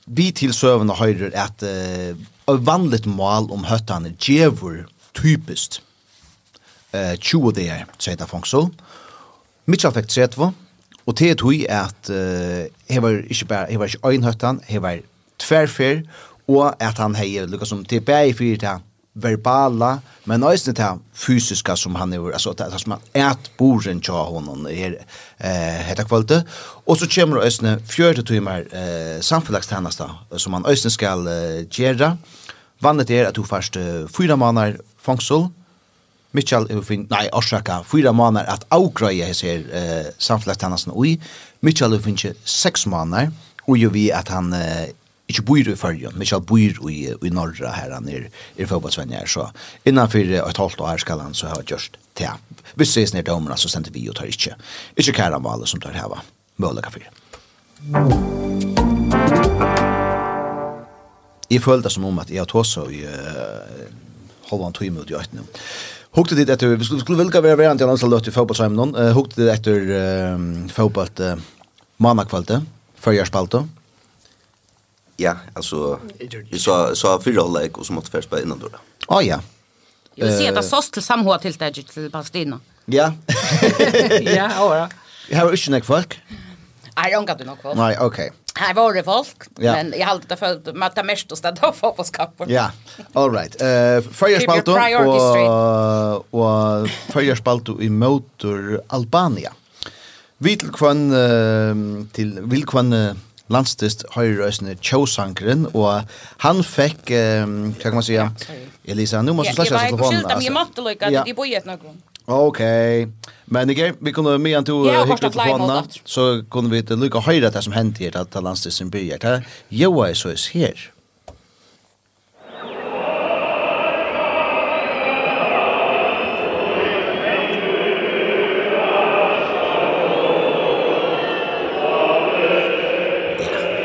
vi til søvende høyrer at uh, vanligt mål om høttane djevur typist uh, 20 dager, sier det Fongso. Mitchell fikk 30, Og det er tog at uh, he var ikke bare, he var ikke øynhøttan, he var tverfer, og at han hei lukka som til bæg fyrir til verbala, men også til fysiska som han er, altså det, som han et boren tja honom her eh, hetta kvölde, og så kommer også fjørte timer eh, samfunnlagstjenesta som han også skal eh, gjøre. Vannet er at du først uh, fyra måneder fangsel, Mitchell er fin, nei, orsaka, fyra månader at avgrøye hese her eh, samfellestjennesten ui. Mitchell er finnes seks månader, og jo vi at han eh, ikke bor i Førjen, Mitchell bor i, i Norra her, han er, er fotballsvenner, så innanfor et halvt år skal han så ha gjørst til. Hvis det er snir domerna, så sender vi og tar ikke. Ikke kæra kæranvalet som tar heva, møllega fyrir. Jeg følte som om at jeg har tåsa i uh, halvann tog ut i øyne. Hukte dit etter, vi skulle velge å være verant i til løtt i fotballsheimen noen. Uh, Hukte dit etter uh, fotballt uh, mannakvalgte, førjærspalte. Ja, altså, vi sa, sa fyra hållet, og så måtte først bare innandora. Å ja. Jeg vil si at det sås til samhå til deg til Palestina. Ja. (laughs) ja, ja. Jeg har ikke nek folk. Nei, jeg har ikke nok folk. Nei, okej. Okay. Här var det folk, ja. men jag hade det för att det mest och då för på. Ja. All right. Eh uh, Färjespalto och och Färjespalto i motor Albania. Vitel kvann uh, till vilkvann uh, landstist høyrøysene Kjøsankeren, og han fikk, um, hva kan man säga ja, Elisa, nu måste må du slasje på telefonen. Jeg var skyldt om jeg måtte lykke at de bojet någon. Okej. Okay. Men igen, vi kunde med en till hitta på honom så kunde vi inte lycka höra det som hänt här att landstisen blir här. Jo, är så är här.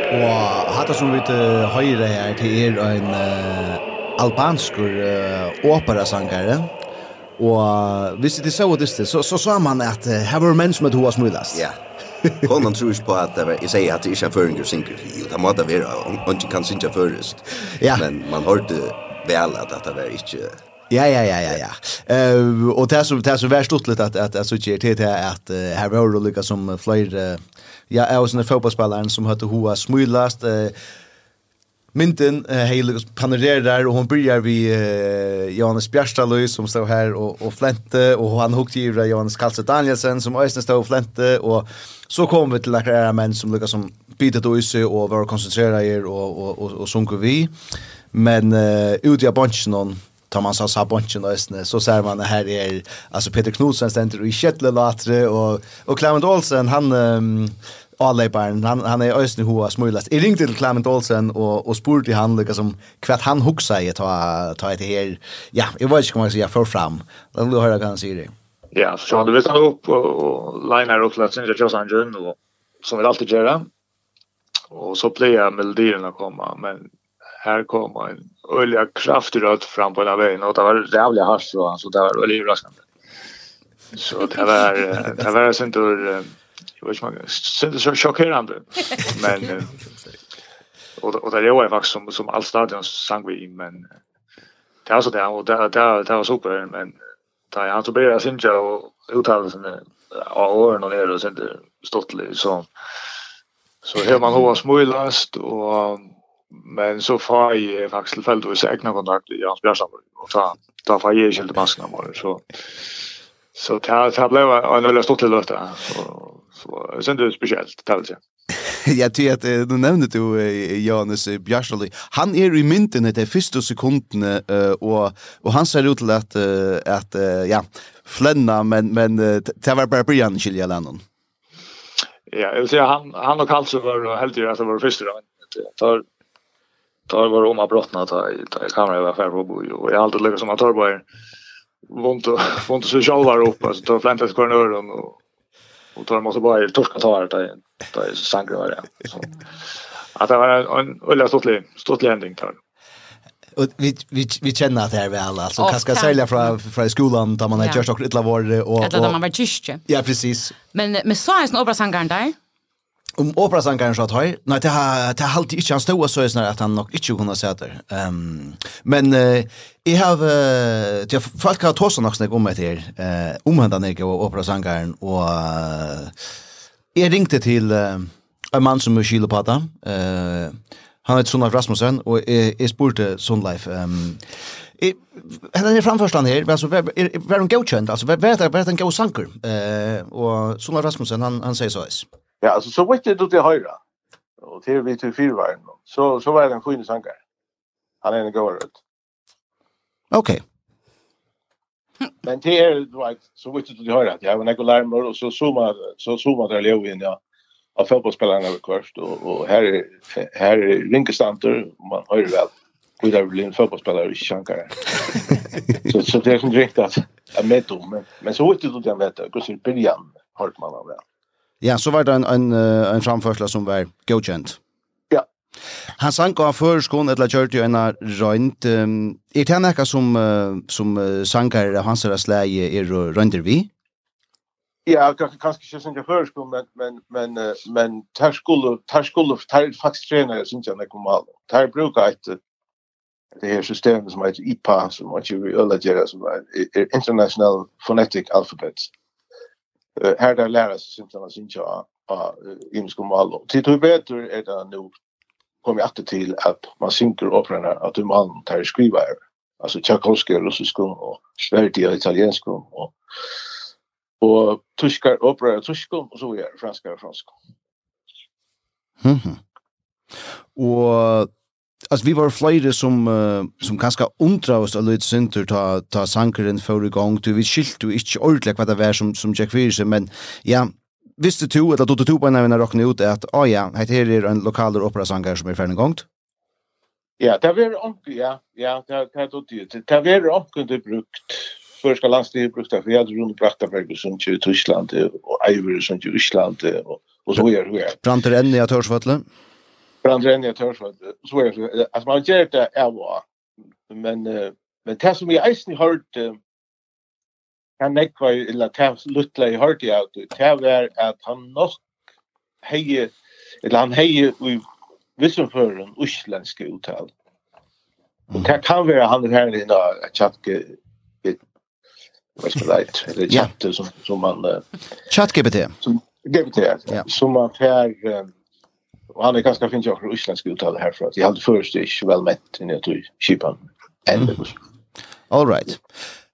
Og hatt som vi til høyre her til er en uh, albanskur uh, operasangare. Og hvis det så det så så sa man at her var menn som at hoa smulast. Ja. Konan tror ikke på at det var, jeg sier at det ikke er føringer synker. Jo, det må det være, han kan synka først. Ja. Men man hørte vel at det var ikke... Ja, ja, ja, ja, ja. Uh, och det som det som värst utligt att att alltså så till att det at uh, här var det lika som flyr Uh, ja, är en sånne som hade hoa smulast. Uh, Mynten eh, hejlig panorerar och hon börjar vi uh, Johannes Bjärstalöj som står här och, och flente och han hukte ju Johannes Karlsson Danielsen som ösnen står och flente och så kom vi till några män som lyckas som byter och isse och var koncentrera er och, och, och, och sjunker vi. Men eh, ut i bunchen någon tar man så sa bunchen ösnen så ser man det här är alltså Peter Knudsen ständer i Kjettle Latre och, och Clement Olsen han um, avleiparen, han, han er øyne hoa smulast. Jeg ringte til Clement Olsen og, og spurte han lukka som hva han huksa i ta, ta etter her. Ja, jeg vet ikke hva jeg sier for fram. Da vil du høre hva han sier. Ja, så han visste han opp og, og liner opp til at synes jeg kjøs og, som vi alltid gjør det. Og så ble jeg melodierna komma, men här kom en ölja kraftig röd fram på den här vägen och det var jävligt hardt så det var öljig överraskande. Så det var, det var sin tur jag vet inte, det är så chockerande. Men, och, och det är ju faktiskt som, som all stadion sang vi i, men det är så det, och det, det, det var super, men det är han som blir synja och uttalelsen av åren och ner och sen ståttlig, så så hör man hoa smulast och men så får jag faktiskt tillfälligt att säga egna kontakt i Jans bjärsamma och ta, ta får jag inte masken av så Så det här blev en väldigt stort löte så sen det speciellt talse. (laughs) Jag tycker att du nämnde du Janus Bjarstoli. Han är i mynten i de första sekunderna och och han ser ut till att att ja, flänna men men det var bara Brian Chilja Lennon. Ja, jag vill säga han han och Karlsson var helt ju att det var första då. Tar tar var om brottna ta ta kameran var för på bo och jag har alltid lyckats som att tar bara vont och vont så själva upp alltså tar fläntas kvar och Och tar måste bara torska ta det där där sangre var det. Så att det var en ulla stortlig stortlig ending tar. Och vi vi vi känner att det är väl alltså oh, kanske sälja från från skolan där man har gjort också ett vår och eller där man var tyst. Ja precis. Men men så är det en obra där om operasangaren så att höj. nej det har det har alltid inte han stod så är att han nog inte kunde säga det. Ehm men jag har jag folk har tossat något snägg om det här eh om han där och operasangaren och jag ringte till en man som är skilopata. Eh han heter Sonleif Rasmussen och är spurte Sonlife ehm Henne er framførstan her, altså, vær hun godkjent, altså, vær det en god sanker, eh, och Sonleif Rasmussen, han, han säger så, Ja, alltså så vet du till höra. Och till vi till fyra Så så var det en fin sankar. Han är en god röd. Okej. Men det är right så vet du till höra att jag var några larmer och så zooma så zooma där Leo in ja. Av fotbollsspelarna över kvart och och här är här är rinkestanter man hör väl. Och där blir en fotbollsspelare i Shankar. så så det är som direkt att jag med dem men men så vet du till den vet du. Kus i början hört man av det. Ja, så var det en, en, en framførsel som var godkjent. Ja. Han sank av førskån, eller kjørt jo en av røynt. Um, er det noe som, uh, som uh, sankar av hans slag er røynter vi? Ja, kanskje ikke sanka førskån, men, men, men, uh, men tar skulle, tar skulle, tar faktisk trener, synes jeg, kommer malo. Tar bruka et, det her systemet som heter IPA, som er ikke vi øla som er International Phonetic Alphabet här där lära sig syns sin ja in ska mal. Till tror bättre är det nu kommer jag till att man synker operorna att du man tar skriva här. Alltså Tchaikovsky och Russisk och Sverige och italiensk och och tyskar operor tyskar och så vidare franska och franska. Mhm. Och alltså vi var flera som uh, som kanske undrar oss lite center ta ta sankeren för igång du vi skilt du inte ordentligt vad det var som som Jack Fisher men ja visste du eller du tog på när vi rockade ut att oh ja det här är en lokal opera sanger som är för en gång Ja, det var onkel, ja. Ja, det det då det. Det var onkel det brukt. Förska landslivet brukt det för jag runt Brattenberg som i Tyskland och Ivor som i Island och och så gör det. Branter än i Torsvalle brandrenja törsvöld, så är det. Alltså man gör det är bra. Men, men det som jag isen hört, kan han nekva, eller det lutla i hört jag, det var att han nok heje, eller han heje för en uslenske uttal. och det kan vara han här i chatke tjatke, vad ska det eller chatte som som man chat GPT som GPT som man här och han är ganska fint jag ryssländsk uttal här för att jag hade först inte väl mätt i jag tog Kipan. Ändå. All right.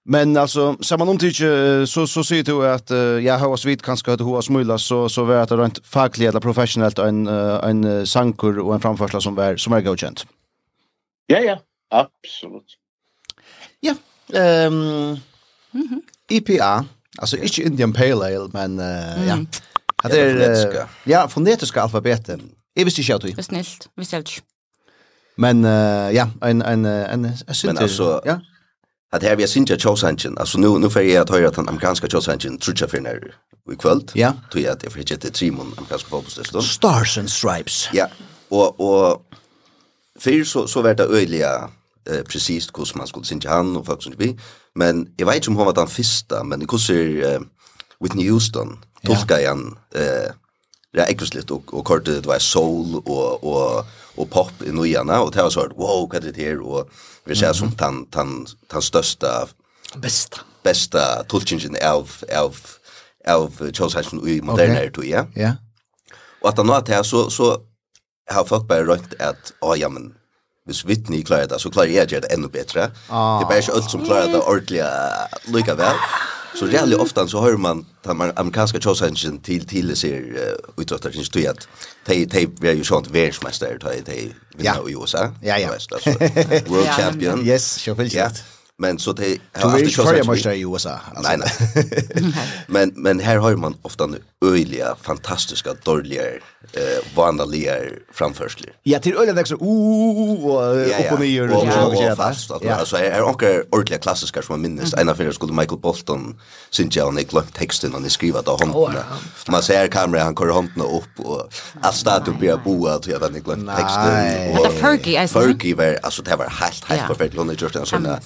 Men alltså så om tycker så så ser du att uh, jag har svit kanske att hoa smulla så så var det rent fackligt eller professionellt en en sankur och en framförsla som var som är godkänt. Ja ja, absolut. Ja, ehm um, mm. IPA, alltså inte Indian Pale Ale men uh, mm. ja. Det är ja, fonetiska alfabetet. Jeg visste ikke at du. Det var snilt, visste jeg ikke. Men uh, ja, en, en, en, en, jeg synes Men altså, ja? at her vi har synes jeg Chowsanchen, altså nu, nu får jeg at høre at den amerikanske Chowsanchen trutja for nær i kvöld, ja. Tror jeg at jeg får ikke etter Trimon, amerikanske fotbollstestånd. Stars and Stripes. Ja, og, og fyrir så, så var det øyliga eh, precis hur man skulle synge han och folk som vi. Men jag vet inte om hon var den första, men hur ser eh, Whitney Houston tolka ja. han eh, det är äckligt och och kort det var soul och och och pop i nojana och det var så här wow vad det här och vi ser som tan tan tan största bästa bästa tolkningen av av av Charles Hansen i moderna okay. tog ja. Ja. Och att han har det så så har folk bara rönt att ja ja men hvis Whitney klarar det så klarar jag det ännu bättre. Det är bara inte allt som klarar det ordentligt lika väl. Så jävligt ofta så hör man att man amerikanska chosen till till ser utåt att inte att de de vi är ju sånt världsmästare de de vinner i USA. Ja ja. World (laughs) champion. Yes, sure vill Ja. Men så det har alltid kostat. Du är i USA. Alltså. Nej, nej. (laughs) men men här har man ofta nu öliga fantastiska dåliga eh vanliga framförsler. Ja, till öjliga växer o och upp och ner och så vidare. Fast alltså är onkel ordliga klassiska som man minns. En av dem skulle Michael Bolton sin jag Nick Lock texten och skriva då hon Man ser kameran han kör handen upp och att starta bli boa till att Nick Lock texten. Och Fergie, Fergie var alltså det var helt helt perfekt. Hon just en sån där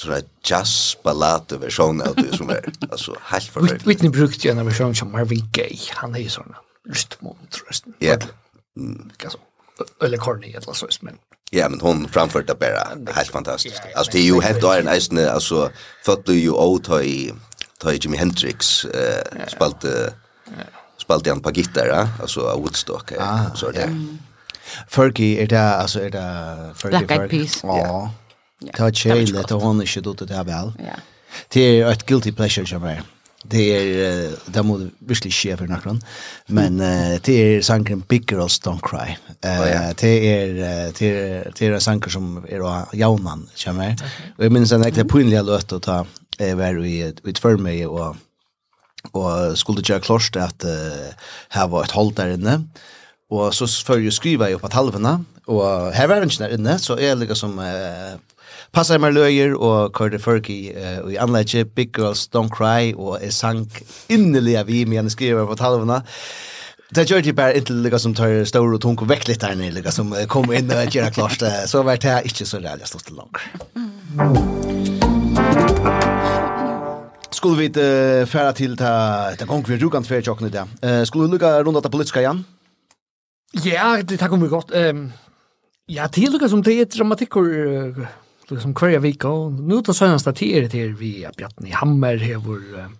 så där jazz ballad version av det som (laughs) är alltså helt förfärligt. Whitney brukte ju en version som Marvin Gaye. Han är ju sån röstmontröst. Ja. Alltså eller corny eller så men Ja, men hon framförde bara helt fantastiskt. Alltså det är ju helt och en isen alltså fått du ju åt i ta Jimi Hendrix eh spalte spalte han på gitarr, alltså Woodstock så där. Fergie är det alltså är det Fergie Black Eyed Peas. Ja. Det var kjæle, det var ikke dutt det Ja. Det er ett guilty pleasure, som er. Det er, det må virkelig skje for noen, men det er sangren Big Girls Don't Cry. Det er, det er en sanger som er av jaunan, kommer. Og jeg minns en ekte pinlig låt å ta, jeg var i et førmøye og og skulle gjøre klart at uh, her var et hold der inne, og så før jeg skriva jeg på halvene, og her var det ikke der inne, så jeg liksom uh, Passa meg løyer og Kurt Fergie uh, i anlegge Big Girls Don't Cry og jeg sank innelig av vi med henne skriver på talvene. Det gjør de bare inntil lykka som tar stål og tung og vekk litt der nere, lykka som kom inn og gjør det klart. Så var det ikke så reelt jeg stod til langt. skulle vi uh, færa til ta ta gong vi rugant fer jokna der. Eh skulle vi lukka rundt det politiska igjen? Ja, det ta vi godt. Ehm ja, det lukka som det er dramatikker liksom kvarja vika. Nu till senaste tider det vi att Bjarni Hammer har vår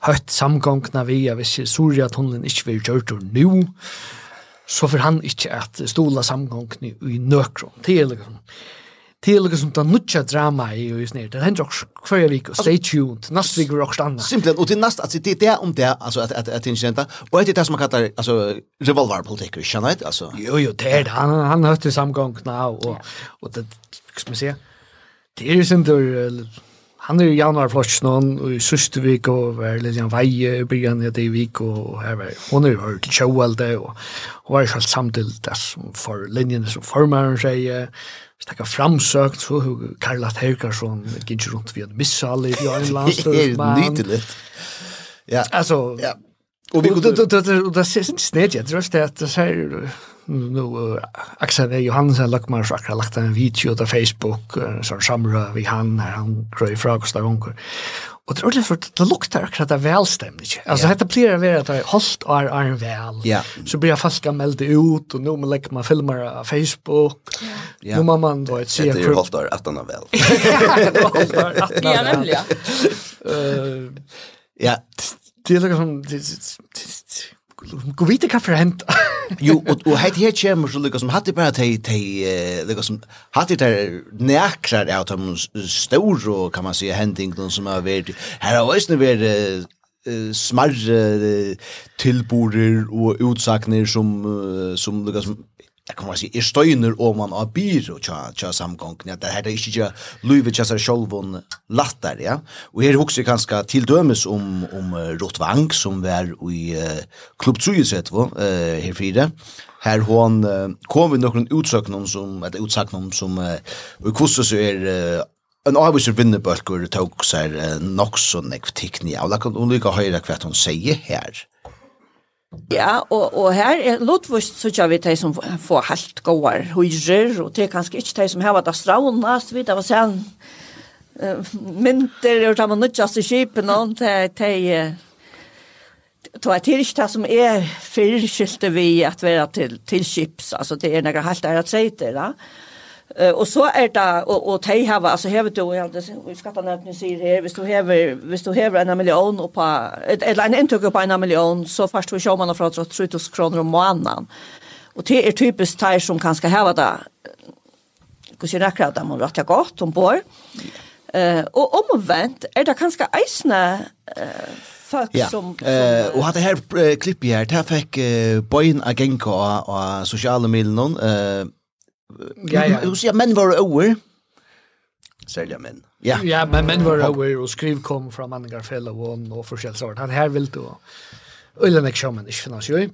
hött samgångna vi, av visste sorg inte hun ikke vil nu det så för han inte att stola samgångna i nökron Det liksom, det liksom det nødja drama i og sånn, det händer också kvar vik, stay tuned, nästa vecka er også anna. Simpelthen, og til nast, altså det er om det, altså at, at, at incidenta, og det er det som man kallar, altså, revolverpolitikk, skjønner jeg, altså. Jo, jo, det er det, han, han høyt samgångna, och og, og det, som jeg sier. Det er sin tur, han er i januar flotts noen, og i søste vik, og var litt gjennom vei, i byen i det vik, og her var hun er jo hørt til sjåelde, og hun var ikke alt samtidig det som for linjene som formeren sier, stakka framsøkt, så har Karla Herkarsson gick runt vid en missal i Jörn (laughs) Det er är nyttigt. Ja. Altså, ja. Och vi kunde det det det ser inte snett jag tror att det så här nu Axel Johansen lagt mig sakra lagt en video på Facebook så samra vi han han gröj frågsta gånger. Och det ordentligt för det luktar akkurat av välstämning. Alltså yeah. det blir det att det hållt och är en väl. Ja. Så blir jag fast gammal ut och nu man lägger man filmer på Facebook. Ja. Nu man man då ett ser. Det är hållt att han är väl. Ja, nämligen. Eh Ja, det är liksom Gå vite hva for hent. (laughs) jo, og, og heit her kommer så lukka som hattig bare tei, tei, lukka som hattig der nekrar av de store, kan man si, hendingene som har vært. Her har også vært uh, smarre uh, tilborer og utsakner som, uh, som lukka som jeg kan bare si, er støyner om man har byr og tja, tja samgången, at det her er ikke tja luivet tja seg sjolv lattar, ja. Og her hukser kanskje til dømes om, om Rottvang, som var i uh, klubb 3, uh, her fire. Her hon uh, kom vi noen utsøknum som, eller utsøknum som, uh, og hvordan så er uh, en avviser vinnebølgur tåg seg uh, nok så nekv tikni av, og hun lykker høyre hva hun sier her. Ja, og, og her er lotvust så kjør vi de som får helt gåar høyrer, og det er kanskje ikke de som har vært astronast, vi, det var sånn uh, mynter, og de man nødjast i kjipen, og de, de, Det er ikke det som er fyrskilte vi at være til, til kips, altså det er noe helt ære treter, da. Ja? Uh, och så är det och och tej har alltså häver du jag det vi skattar när ni ser här visst du häver visst du häver en miljon och på eller en intag på en miljon så fast vi kör man från 3000 kronor om månaden. Och det är typiskt tej som kanske häva det. Kus ju näkra där man rätt gott om bor. Eh uh, och omvänt är det kanske isna eh uh, folk ja. som, som eh och hade här klipp här där fick uh, boyen agenko och sociala medier eh Ja, ja. Du sier menn var over. Særlig menn. Ja. Ja, men menn var over, og skriv kom fra manningar fella og og forskjellsart. Han her vil du. Ulla nek men ikke finnes jo.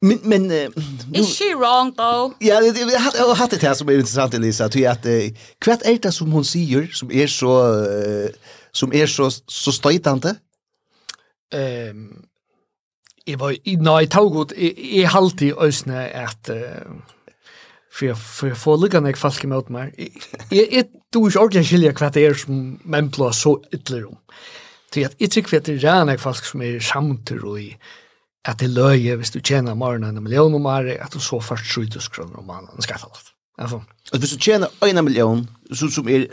Men, men... Uh, Is she wrong, though? Ja, jeg har hatt det her som er interessant, Elisa, at uh, hva er det som hun sier, som er så, uh, som er så, så støytande? Um, jeg var, nei, tog ut, jeg, jeg halte i øsne at... Uh, för jag för jag får lucka när jag fast kemt mig. Jag är du är ordentligt skilja kvart är som men plus så ytterligare om. Så jag inte kvart det är när jag fast som är samtur och i att det löje hvis du tjänar morgonen en miljon om året att du så först 70 kronor om månaden ska ta. Alltså. Och hvis du tjänar en miljon så som är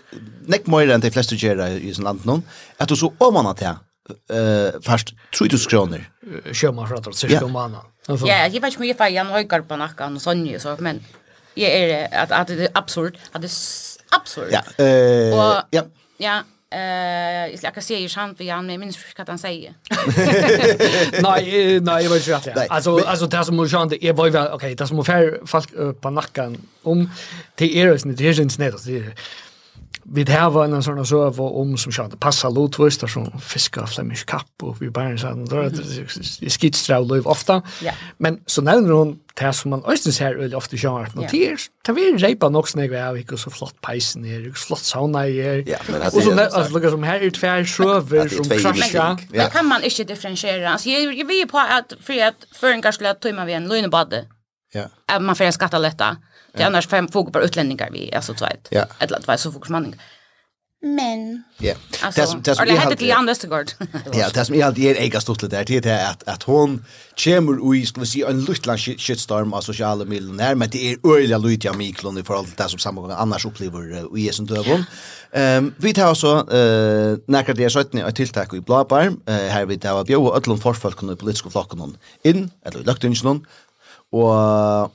näck mer än de flesta gör i sin land någon att du så om man att eh fast 3000 kronor. Kör man för att det ska om månaden. Ja, jag vet inte om jag får en höjkar på nacken och sånt så men jag är att att det är absurd, att det är absurd. Ja, eh och, ja. Ja, Eh, jag ska säga ju sant för Jan, men minns inte vad han säger. Nej, nej, jag vet inte rätt. Alltså alltså det som Jean det är väl okej, det som fair fast på nacken om det är det det är inte snett det vi hava en sån så var om som kjønner passa lotvist, som fiska flemish kapp, och vi bara så sånn, det er skittstra og ofta. Ja. Men så nämner hon det som man östen ser öl ofta kjønner, men yeah. det er vi repa nog snägg vi har ikke så flott peisen er, ikke så flott sauna men yeah, og så lukar som här her er tver søver som krasja. Det kan man ikke differentiere. Altså, jag vil på at, for at føringar skulle ha tøyma vi en løgnebade, at man får skatta lätta. Ja Det är annars fem fokus på utlänningar vi alltså tvåt. Ja. Eller två så fokus manning. Men. Ja. Alltså det hade helt till Jan Westergaard. Ja, det som är alltid är ägast stort där det är att att hon kommer i ska vi se en luttland shitstorm av sociala medier men det är öliga Lucia Miklon i förhållande till det som samma annars upplever i döv hon Ehm vi tar også eh näkra det sjutton ett tiltak i Blabar här vi tar bjöd öllum forfolkene i politiska flokken in eller i luktingen och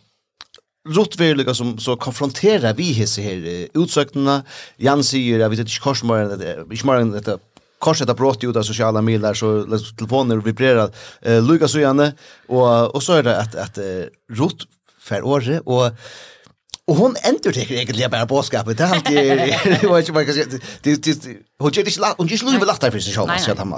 rotvärliga som så konfronterar vi hisse här utsökterna. Jan säger att vi inte det, att ich mal att korset att brått ut av sociala medier så telefoner vibrerar uh, Lucas och Janne och och så är det at, at uh, rot för året och og hon ändrar det egentligen bara påskapet. Det er alltid... Jag vet inte hva jeg kan säga. Hon gör inte lagt där för sig han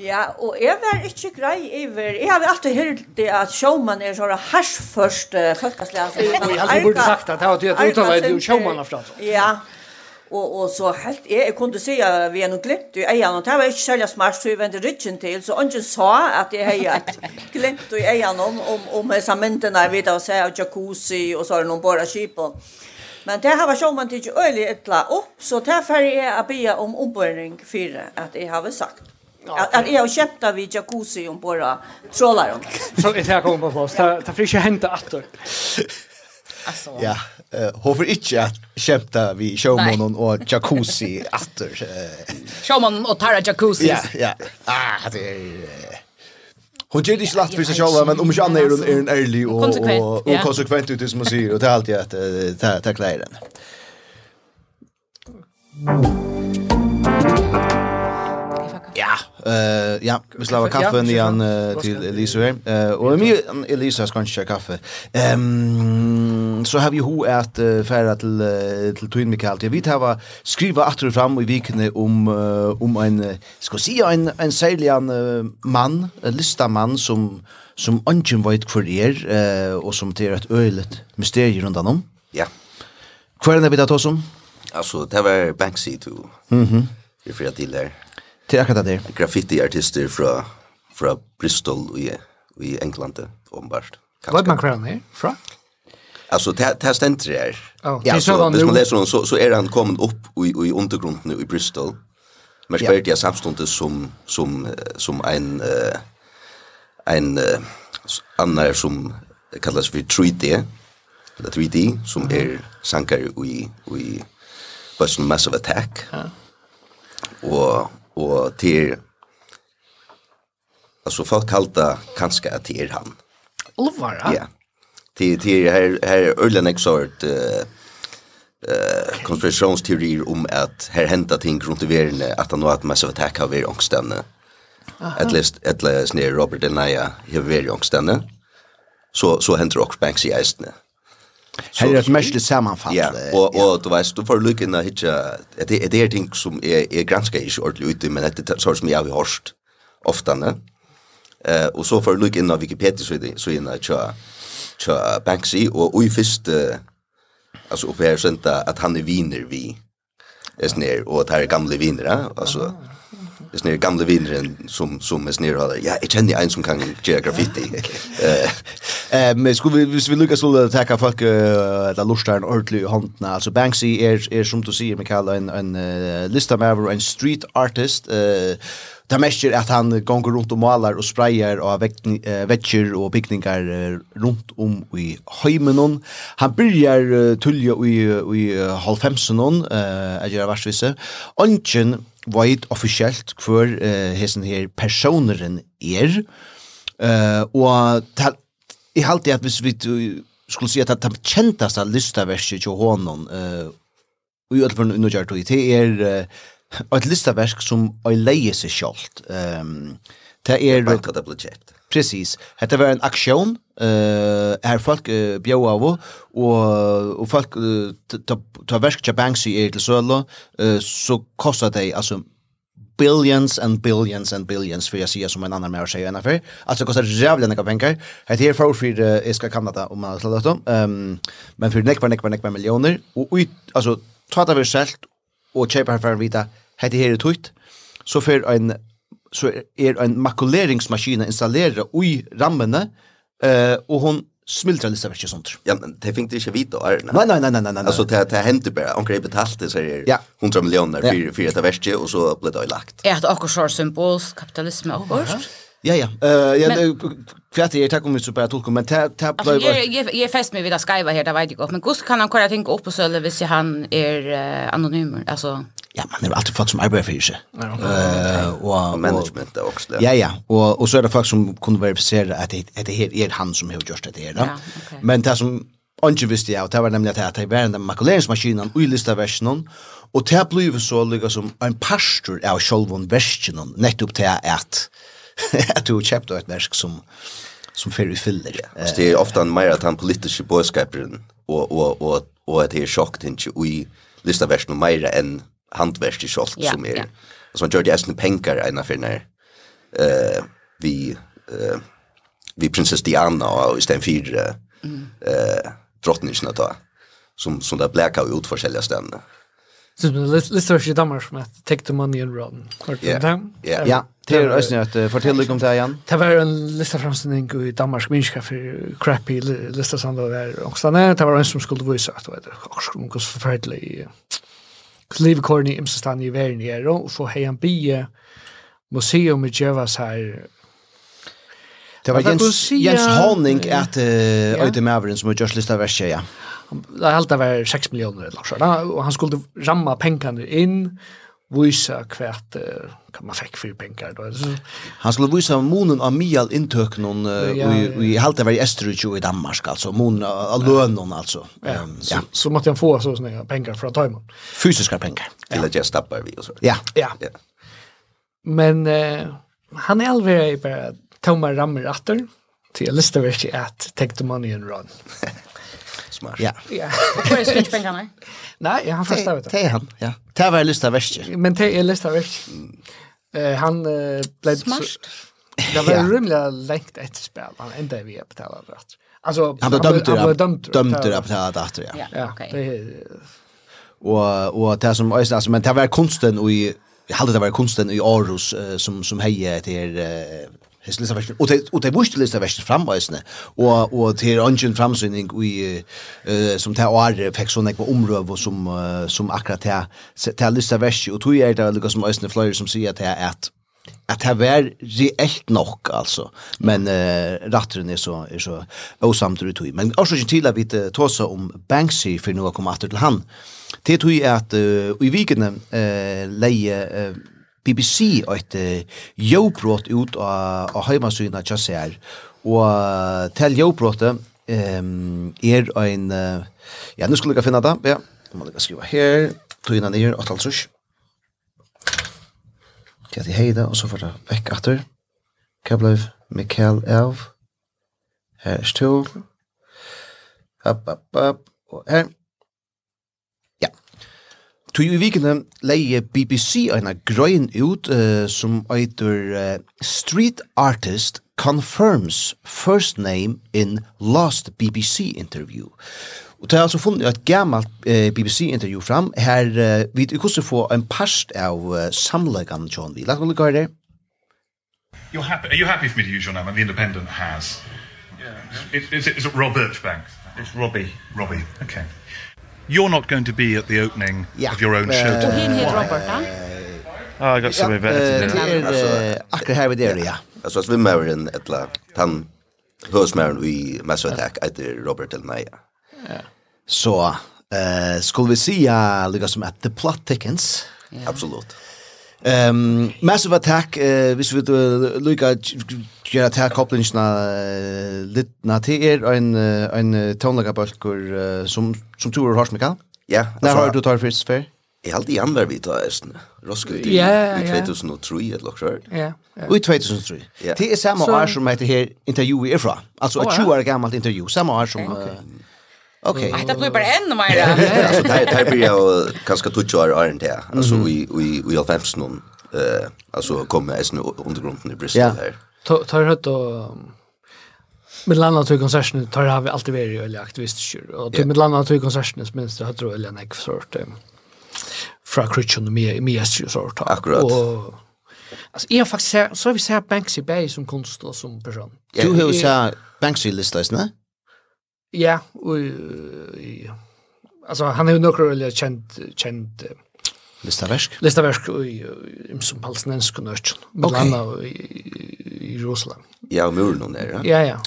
Ja, og jeg var ikke grei iver. Jeg har alltid hørt det at showman er sånn harsførst uh, folkeslig. Altså, jeg hadde burde sagt at det var til at uttaler det jo showman av fransk. Ja, og, og så helt, jeg, jeg kunne si at vi er noe glimt i eierne, og det var ikke særlig smart, så jeg vendte ryggen til, så ungen sa at jeg har et glimt i eierne om, om, om disse myndene, vi da å av jacuzzi, og så er det noen bare kjipen. Men det har var sjåman til ikke øyelig etla opp, så derfor er jeg å be om ombøring for at jeg har sagt. Att jag köpte av jacuzzi om bara trollar om. Så det här kommer på plats. Ta ta friska hända attor. Alltså. Ja, eh hovar inte att köpta vi showmannen och jacuzzi attor. showman och tar jacuzzi. Ja, ja. Ah, det är Hon gjør det ikke lagt for seg selv, men om ikke annet er hun er en ærlig og, og, og konsekvent ut som hun sier, og det er alltid at det er klær henne. Eh ja, vi slava kaffe nian uh, til Elisa her. Uh, og mye Elisa skal ikke kaffe. Um, så har vi ho at uh, færa til, uh, til Tuin Mikael. Jeg vet hava skriva atter fram i vikene om, uh, om en, skal si, en, en særlig uh, mann, en listamann som, som ungen vet hvor er, uh, og som det er et øylet mysterier rundt om. Ja. Hva er det vi tar oss om? Altså, det var Banksy, to. Mhm. Det Vi fyrir der. Det är akkurat det. Graffiti-artister från fra Bristol i i England ombart. Vad man kvar ner från? Alltså det här ständer det här. Oh. Ja, så om man läser honom så, så är han kommit upp i, i undergrunden i Bristol. Men spelar det samstundes som, som, som en, uh, en uh, annan som kallas för 3D. Eller 3D som mm. är sankar i, i Boston Massive Attack. Ja. Och og til alltså folk halta kanske att det är han. Olvar? Ja. Det det här här Ullen exort eh eh konspirationsteorier om att här hända ting runt i världen att han har ett massive attack av er ångstande. At least at least near Robert Denaya har varit ångstande. Så så händer också Banksy i Estland. Här är ett mästerligt sammanfall. Ja, och, och du vet, du får lycka när hitcha, det är det ting som är, är ganska inte ordentligt ute, men det är så som jag har hört ofta. Eh, och så får du lycka när Wikipedia så är det, så är det tja, tja Banksy, och i först, alltså uppe här sända att han är viner vi, är snär, och att här är gamla viner, alltså, Det snir gamla vinren som som är snir. Ja, jag känner en som kan göra graffiti. (laughs) Eh men skulle vi hvis vi lyckas så att attacka folk där lustar en ordentlig hantna. Alltså Banksy är är som du säger Mikael en en lista med en street artist eh Det mestjer att han gonger runt och målar och sprayar och vetsjer och pickningar runt om i heimenon. Han börjar tulja i, i halvfemsenon, eh, jeg gjør versvise. Ongen veit officiellt hver uh, hesen her personeren er. Uh, og ta, jeg halte at hvis vi skulle si at det kjentaste listaverset til honom uh, og i ødelfor noe gjør det er uh, et listaversk som er leie seg sjalt. Um, det er... Det er bare det ble kjent. Precis. Hette var en aksjon eh är folk bjöa av och och folk ta ta värsk till Banksy är till eh så kostar det alltså billions and billions and billions för jag ser som en annan mer säger än för alltså kostar jävla några pengar det här för för uh, ska kanada om man slår dem ehm men för nekvar nekvar nekvar miljoner och alltså ta det väl självt och köpa för vita det här är tukt så för en så er en makuleringsmaskin installera i rammene Eh och hon smultrar lite veckan sånt. Ja, men det fick det inte vita är. Nej nej nej nej nej. Alltså det det hände bara hon grep betalt det säger ja. 100 miljoner för för det värste och så blev det lagt. Er det också så symbols kapitalism och Ja ja. Eh ja kvärt är tack om vi så bara tog men tab tab blev Jag jag fäst mig vid att skriva här där vet jag men Gust kan han köra tänka upp på så eller hvis han är anonym alltså ja, man er alltid folk som arbeider for seg. Ja, uh, og, management er også det. Ja, ja, og, og så er det folk som kunne verifisere at det, det her er han som har gjort det her. Ja, okay. Men det som ikke visste jeg, og det var nemlig at det var en makuleringsmaskinen og i listaversjonen, (laughs) og det ble så lykka som en pastor av sjolvun versjonen, nettopp til at, at du kjøpte et versk som som fer fyller. Ja, det er ofte mer at han politiske bådskaperen og, og, og, og at det er sjokk til ikke i listaversjonen mer enn hantverk i kjolt ja, som er. Ja. Så han gjør det eisen penger ena för när uh, vi, uh, vi prinsess Diana og i stedet fire mm. uh, drottningene som, som det bleka ut forskjellige stedene. Så det står ikke i Danmark som at take the money and run. Ja, ja. Det er også nødt til å fortelle deg om det igjen. Det var en lista framstånding i Danmark minska for crappy lista som det var ångstene. Det var en som skulle vise at det var akkurat som skulle forferdelig klivkorn i imsestan i verden her, og for har han bie museum i Djevas her. Det var Jens, Jens Honning at uh, Øyde Maveren som er just lista verset, ja. Det er alt det var 6 millioner eller noe, og han skulle ramma pengene inn, visa kvärt kan man fick för pengar då. Han skulle visa månen av mial intök någon i i halta var i Österrike i Danmark alltså månen av lönen alltså. Ja. Så, så måste jag få så såna pengar för att ta emot. Fysiska pengar till att jag stappar vi och så. Ja. Ja. Men eh, han är aldrig bara tomma rammer atter till listaverket att take the money and run. (laughs) Smart. Ja. Ja. Hvor er switchbänkene? (laughs) Nej, han har första vet. Det är han, ja. Det var lista värst. Men det är lista värst. Eh han eh, blev smart. Det var rymliga längt ett spel. Han ända vi på tal rätt. Alltså han blev dömd han blev dömd dömd på tal rätt ja. Ja, okej. Och och det som ösnas men det var konsten och i hade det var konsten i Aarhus som som hejer till his lista version og det og det måste lista version framvisne og og till ungen framsynning vi eh som tar år fekk såna ekva omröv og som uh, som akkurat här till lista version og tror er det lukka som ösne flyer som säger att det är att att det var reellt men eh rattren er så er så osamt ut men också til at vi tosa om Banksy för nu kommer åter til han det tror jag att uh, i vikene eh leie uh, BBC et uh, jobbrott ut av, av heimasynet jeg ser. Og til jobbrottet um, er en... Uh, ja, nå skulle jeg finne det. Ja, nå må jeg skrive her. Tog innan er 8,5. Til at jeg heide, og så får det vekk atter. Hva ble Mikael Elv. Her er stål. App, app, app. Og her. Tui i vikene leie BBC eina grøyen ut uh, som eitur uh, Street Artist Confirms First Name in Last BBC Interview. Og det har altså funnet et gammalt eh, BBC-intervju fram, her eh, vi kunne få en parst av eh, samleggene, John Lee. Lagt noe lukke. You're happy, are you happy for me to use your name? And the Independent has. Yeah. It is it's Rob Birchbank. It's Robbie. Robbie, okay you're not going to be at the opening yeah. of your own show. Uh, Tog hit Robert, huh? Ja, ah, got some event. Det är akkurat her vid det, ja. Alltså svimmaren ettla han hösmaren i Mass Attack efter Robert Del Naya. Ja. Så eh skulle vi se Lucas som at the plot thickens. Absolut. Ehm massive attack eh hvis vi lukka gera attack koplingsna litna til er ein ein tonlaga som som tror har smika. Ja. Där har du tar först för. Jag halte i vi tar æsten. Roskilde i 2003 eller noe sånt. Ja, ja. I 2003. Det er samme år som heter här intervju i fra. Altså ett 20 år gammalt intervju. Samma år som... Okay. Okej. Okay. Det blir bara ännu mer. Alltså det här blir jag ganska tutsch år är inte. Alltså vi vi vi har femts någon eh alltså kommer är undergrunden i Bristol här. Ja. Tar hört och med landa till konserten tar har vi alltid varit eller aktivister och till med landa till konserten minst det tror eller nej sort fra Christian och Mia Mia sort. Akkurat. Och Alltså jag faktiskt så vi ser Banksy Bay som konstnär som person. Du hur så Banksy listas, nej? Ja, och alltså han är ju några eller känt känt Listaversk? Listaversk i som palestinensk konert med nörd. Mellan i i Jerusalem. Ja, och muren om det, ja. Ja, ja.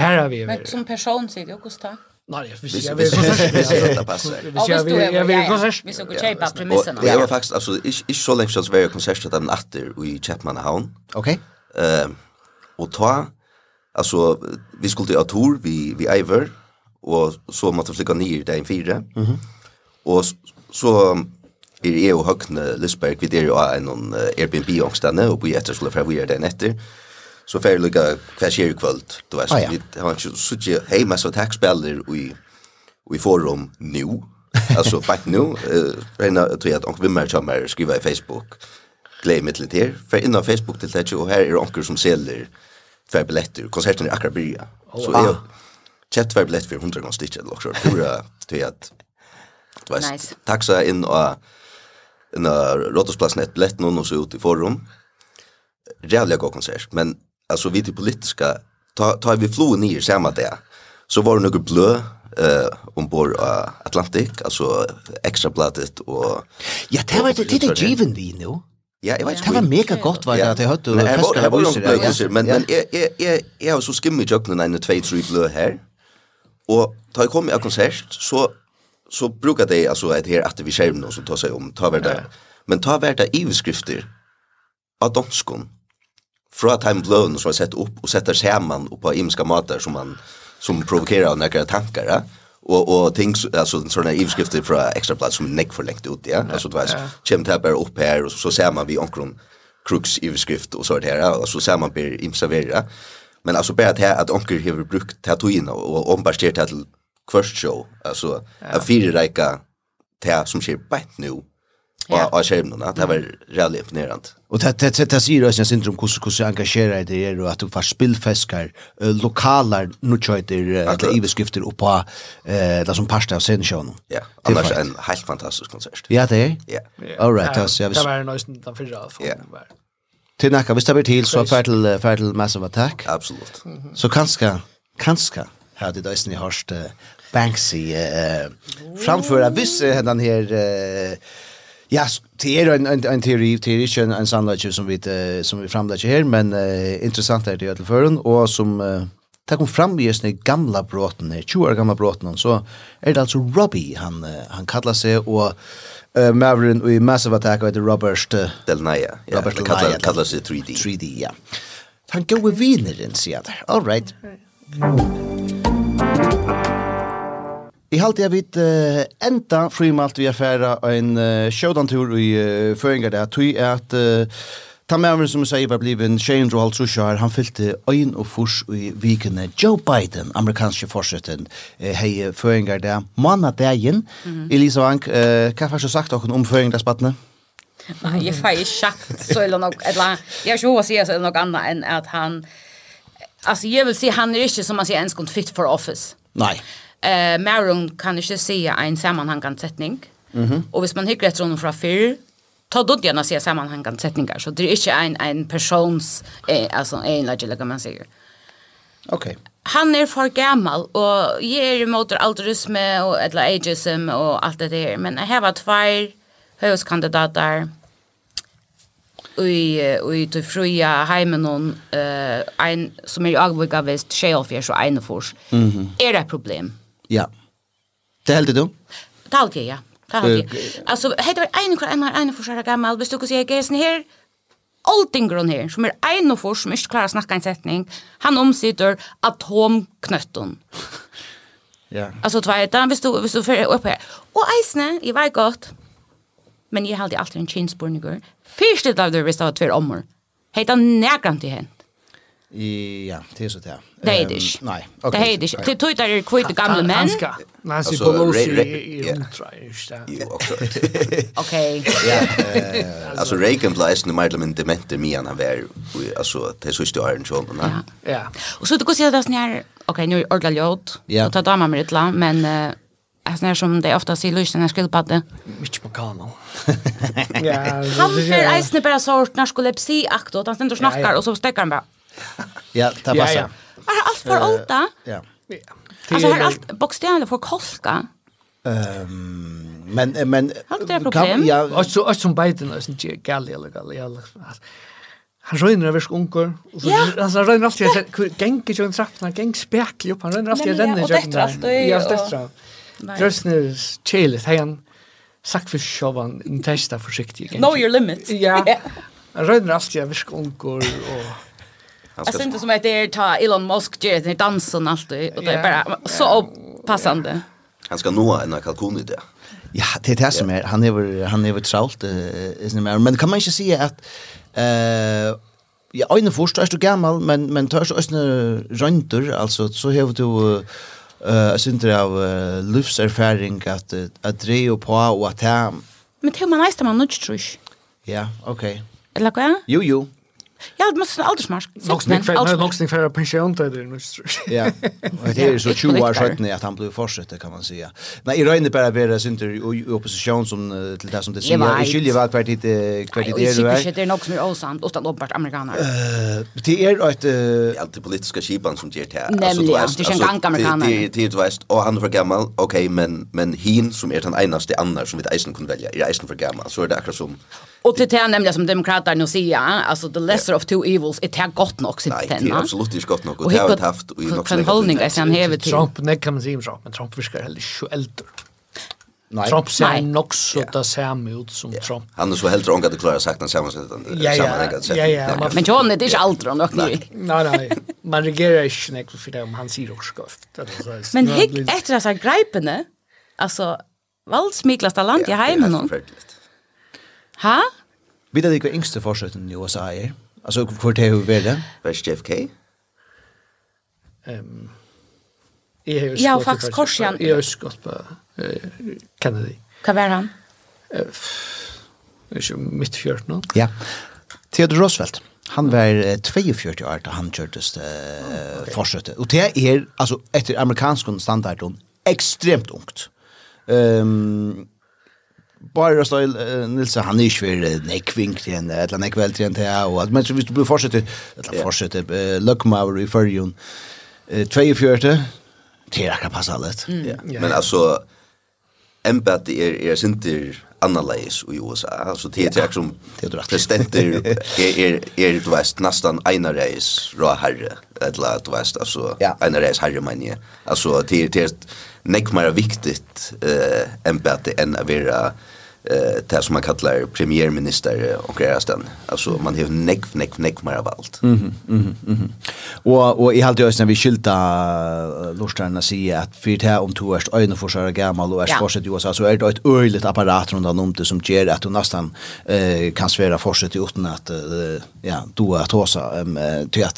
Här har vi. Men som person säger jag Gustav. Nej, jag vill jag vill jag vill jag vill konsert. Vi ska köpa premisserna. Ja, var faktiskt alltså ich ich soll längst vara konsert att en åter i Chapman Haun. Okej. Ehm och ta alltså vi skulle ha tour vi vi Iver och så måste jag flyga ner där i fyra. Mm -hmm. Och så är det och Högne Lisberg vid det är en Airbnb ångstande och på jätter skulle för vi är den efter. Så för lika kvartier kväll då Ah, ja. vi har ju så ju hej massa taxbeller i i forum nu. Alltså fakt (laughs) nu eh rena tror jag att onkel Wimmer kommer skriva i Facebook. Glöm til det her. For innan Facebook til det og her er onkel som selger för billetter. Konserten er akkurat börja. Så jeg kjøpt hver billett for 100 kroner stitch eller også, sånt. Pura til at du vet, nice. taxa inn og inn og rådhusplassen et billett noen og så ut i forum. Rævlig god konsert, men altså vi til politiska, ta, ta vi floen nyer samme det, så var det noe blø, eh ombord av Atlantic, altså extra bladet og... Ja, det var det det er given vi nu. Ja, jeg vet. ikke. Det var mega godt, var det at jeg hørte festa. Nej, det var långt böcker, men men är är är är så skimmig jocken en två tre blå här. Og ta jeg kom i konsert, så, så brukar det altså et her at vi skjermen så tar seg om, ta hver dag. Men ta hver i iveskrifter av danskon fra time bløven som har sett opp og setter sammen opp av imska mater som man som provokerar av några tankar ja? och och ting alltså såna ivskrifter från extra plats som neck för längt ut ja alltså du vet chem tabbar upp här och så ser man vi onkron crux ivskrift och så her och så ser man ber imservera Men alltså bara att här att onkel har brukt tatuin och ombarsterat här till kvörst show. Alltså ja. att fyra rika det som sker bänt nu. Ja. Och att det var rejält imponerande. Och det det det säger oss inte om hur hur så engagerar det är och att du får spillfiskar lokala nu tjöter att i skrifter upp på eh där som pasta sen showen. Ja, annars en helt fantastisk konsert. Ja, det är. Ja. All right, alltså jag vill. Det var nice den förra. Ja. Til nekka, hvis det blir till så fär til, fär til massive attack. Absolut. Mm -hmm. Så kanske kanske här det døysen i hørst uh, Banksy uh, framföra viss uh, den här uh, Ja, det er en en en teori, det er ikke en, en sannolikheten som vi uh, som vi framlegger här, men uh, intressant er det att føren, och som uh, tar kom fram i sånne gamla bråten, 20 år gamla bråten, så är det alltså Robbie han han kallar sig och Uh, Maverick i Massive Attack og Robert uh, Del Naya. Ja, Robert Del Naya. Kallar seg 3D. 3D, ja. Han går vi vineren, sier jeg der. All right. I halte jeg vidt uh, enda frimalt vi er færa en uh, sjødantur i uh, føringer der. Er at uh, Ta med som jeg sier var bliven Shane Rohal Trushar, han fyllte øyn og furs i vikene. Joe Biden, amerikanske forsetten, hei føringar der. Manna dagen. Elisa Vank, eh, hva har du sagt dere om føringarspattene? Nei, jeg får ikke sagt så eller noe, eller jeg har ikke hva å si så eller noe annet enn at han, altså jeg vil si han er ikke som man sier en fit for office. Nei. Eh, Maron kan ikke si en sammanhangant setning. Mm -hmm. Og hvis man hykker etter henne fra fyrr, ta då det när jag sammanhangande sättningar så det är inte en en persons eh, alltså en legend kan man säga. Okej. Okay. Han är för gammal och ger emot altruism och eller ageism och allt det där men jag har två högskandidater i i de fria hemmen hon eh en som är i Agvika är så en fors. Mhm. Mm är det problem? Ja. Det hade du? Det hade jag, ja. Det. Alltså, heter det en kvar, en här, en för gammal. Visst du kan säga, gärsen här, Oldingron her, som er ein og for, som ikke klarer å snakke en setning, han omsitter atomknøtten. (laughs) Ja. Alltså du vet, hvis du hvis du fer upp här. Och isne, i var gott. Men jag hade alltid en chinsburger. av det visst av två för ommor. Heta nägrant i hen. I, Ja, det er så det. Det är det inte. Nej. Det är det inte. Det tog där kvitt gamla män. Hanska. Nancy Pelosi är det? Jo, också. (laughs) Okej. Ja. (laughs) Alltså Reagan blev nästan mer eller mindre dementer med han var. Alltså det är så stor en sån. Ja. Och så det går sig att det är okej, nu är ordla ja. Och ta damer med lite men Alltså när som det ofta ser lysen när skillpadde. Mitch McConnell. Ja. Han för eisne bara sort när skulle psi aktot. Han ständer och snackar och så stäcker han bara ja, det passar. Ja, ja. Här allt för olda. Ja. Alltså här allt bokstäver för kolka. Ehm men men kan ja alltså alltså som Biden är sån gal eller gal eller Han røyner av unger, og så, ja. han røyner alltid, han ganger ikke en trapp, han ganger spekelig opp, han røyner alltid, han renner ikke. Og dettra alt, og... Ja, dettra. Drøsner kjelet, hei han sagt for sjåvan, testa forsiktig. Know your limit. Ja, (laughs) han røyner alltid av unger, og... Jag syns inte som att det är ta Elon Musk gör den dansen alltid och det är bara så passande. Han ska nå en kalkon i det. Ja, det är det som är. Han är han är tralt eh, men kan man inte se att eh ja, en första er du gammal men men törs ösna röntor alltså så har du eh synter av uh, livserfaring att att dreja på och att Men det man nästa man nudge trusch. Ja, okej. Okay. Eller vad? Jo, jo. Ja, (laughs) det måste vara smask. Någonsin för pension där det Ja. Och det är så 20 år sedan att han blev fortsatt kan man säga. Nej, i röjne bara vara synder i opposition som till det som det säger. I skilje vad partiet partiet är. Jag tycker det är något som är osant utan uppenbart amerikaner. Eh, det är ett alltid politiska skipan som ger det. Nämligen, det är en gang amerikaner. Det är du vet, och han var gammal. Okej, men men hin som är den enaste annars som vi eisen kunde välja. Är eisen för gammal. Så är det akkurat som Och det är nämligen som demokraterna säger, alltså the lesser lesser of two evils är det gott nog sitt Nej, det är absolut inte gott nog och det har vi haft i något sånt. Hållning är sen hevet till. Trump nej kan man säga Trump, men Trump viskar heller själter. Nei. Trump ser nog så där ser ut som Trump. Han är så helt drunk att klara sagt den samma sätt Ja, ja. ja. Men John det är inte alltid nog nej. Nej, nej. Man reagerar inte nek för det om han ser också. Men hick efter att gripen, alltså valdsmiklasta land i heimen. Ja, Ha? Vet du hva yngste forsøtten i USA er? Alltså hvor det har vært det? Var det JFK? Ehm jeg har ja, faktisk Korsian. Jeg har skott på eh, Kennedy. Hva var han? Uh, ikke mitt fjørt nå. Ja. Theodore Roosevelt. Han var 42 år da han kjørtes uh, okay. Og det er, altså, etter amerikansk standarden, ekstremt ungt. Um, bara så Nils han är svär nekving till en eller nekväll till en till och att men så visst du blir fortsätter eller fortsätter Luckmauer i förjun 24 till att passa allt. Men alltså empathy är är inte analys i USA. Alltså det är som presidenter (laughs) är är är du vet nästan en race rå herre eller du vet alltså en race herre men ja. Alltså det är det är nekmara viktigt eh empathy än att vara eh det som man kallar premiärminister och grästan alltså man har neck neck neck mer av allt. Mhm mm mhm mm mhm. Och och i allt just när vi skilta lustarna säger att för det här om två års ögon för sig gammal och är fortsatt ju så är det ett öjligt apparat runt om det som ger att du nästan eh kan svära fortsätta utan att ja du att hosa ehm till att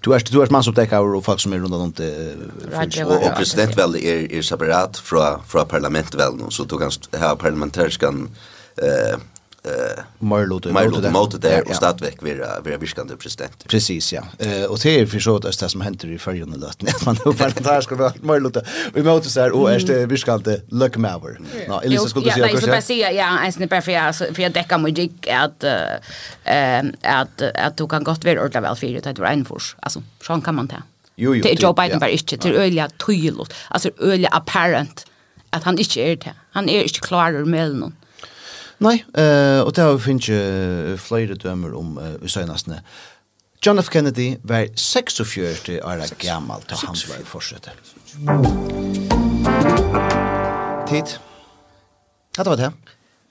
du är du är man som täcker och folk som är runt om det och presidentvälde är är separat från från parlamentväl så du kan ha parlamentariskan eh eh Marlot Marlot mot det och stadväck vi vi viskande president. Precis ja. Eh och det är för så att det som händer i förrjun och löt när man hoppar på där ska vara Marlot. Vi möter så här och är det viskande Luck maver. Ja, Elisa skulle säga kanske. Ja, jag säga ja, en när för jag för jag täcka mig dig att eh att att du kan gott vara ordla väl för det var en fors. Alltså så kan man ta. Jo jo. Det Joe Biden bara inte till öliga tydligt. Alltså öliga apparent att han inte är det. Han är inte klar med mellan någon. Nei, uh, og det har vi finnet flere dømer om uh, i søgnastene. John F. Kennedy var 46 år gammal til han var fortsette. Tid. Ja, det var det.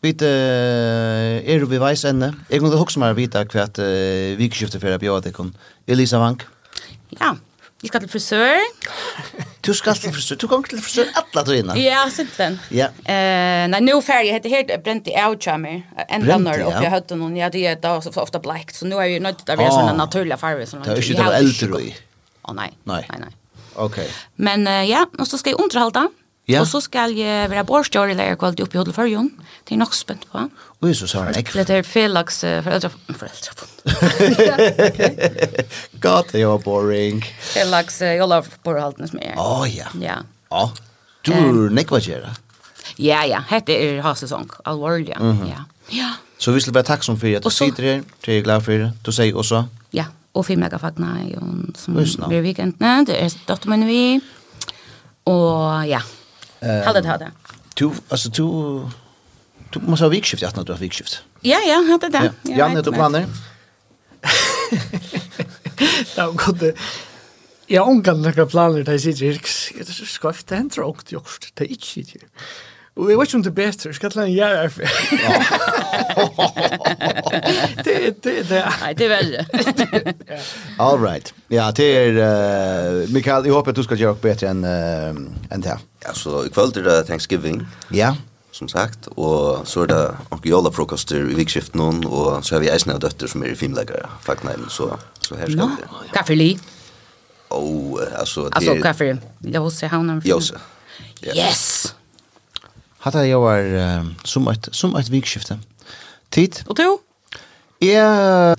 Vi uh, er vi veis ende. Jeg kunne huske meg å vite hva at uh, vikskiftet for jeg bjør Elisa Vank. Ja, vi skal til frisør. (laughs) Du skal til frisør, du kommer til frisør alle tøyene. Ja, sinten. Ja. Uh, nei, nå ferdig, jeg heter helt brent i avkjømmer. Enda når oppe jeg høyte noen, ja, det er da så ofte blekt, så nå er vi nødt til å være sånne naturlige farver. Det er ikke det var eldre i? Å, nei. Nei, nei. Ok. Men uh, ja, og så skal jeg underholde Ja. Og så skal jeg være borstjør i lærerkvalitet oppe i Hodelførjen. Det er nok spent på. Og så sa han ikke. Det er felaks foreldre... Foreldre. (laughs) God, det var boring. Felaks jolla borhaltene som er. Å, oh, ja. Ja. Ja. Du er nekva kjera. Ja, ja. Hette er hasesong. Alvorlig, ja. Mm -hmm. ja. ja. Så vi skal være takksom for at du sitter her. Det er glad for det. Du sier også. Ja, og fem mega fagna som blir weekenden. Det er datter vi. Og ja, Hade det hade. Du alltså du du måste ha vikskift att du har vikskift. Ja ja, hade det. Ja, Janne du planer. Ja, god. Ja, onkan några planer där sitter. Jag ska skaffa en tråk till också. Det är inte shit. Och jag vet inte bättre. Ska jag en jära (laughs) det? Det det det. Nej, det är väl. All right. Ja, det är uh, Mikael, jag hoppas att du ska göra bättre än uh, än det. Alltså, ikväll är det Thanksgiving. Ja. Som sagt, och så är det och jolla frukoster i vikskiftet någon och så har vi äsna dötter som är i filmläggare. Faktiskt så så här ska no. Kaffe Kaffeli. Oh, alltså det Alltså kaffe. Jag vill se honom. Jose. Yes. Hatta jeg var uh, som et, som et vikskifte. Tid. Og to? Ja,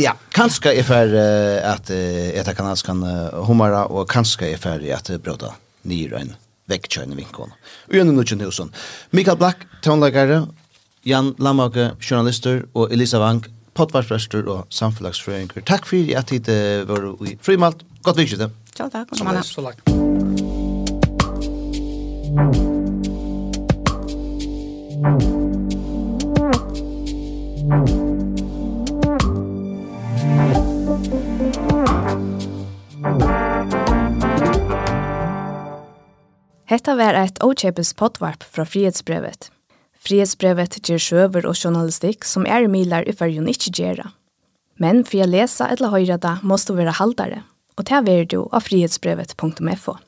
ja kanskje er for uh, at uh, etter kanalskan uh, humara, og kanskje er for at uh, brøda nyr og en vekkjøyne vinkon. Og gjennom nødgjent husen. Mikael Black, tonlagare, Jan Lamage, journalister, og Elisa Wang, potvarsprester og samfunnlagsfrøyngur. Takk for at tid uh, var i frimalt. Godt vikskifte. Ja, takk. Som han. Så langt. Hetta var eit ochepes potvarp fra Frihetsbrevet. Frihetsbrevet ger sjøver og journalistikk som er milar i fyrjun ikkje gjerra. Men for å lese eller høyre det, måste du være haldare, og ta er du av frihetsbrevet.fo.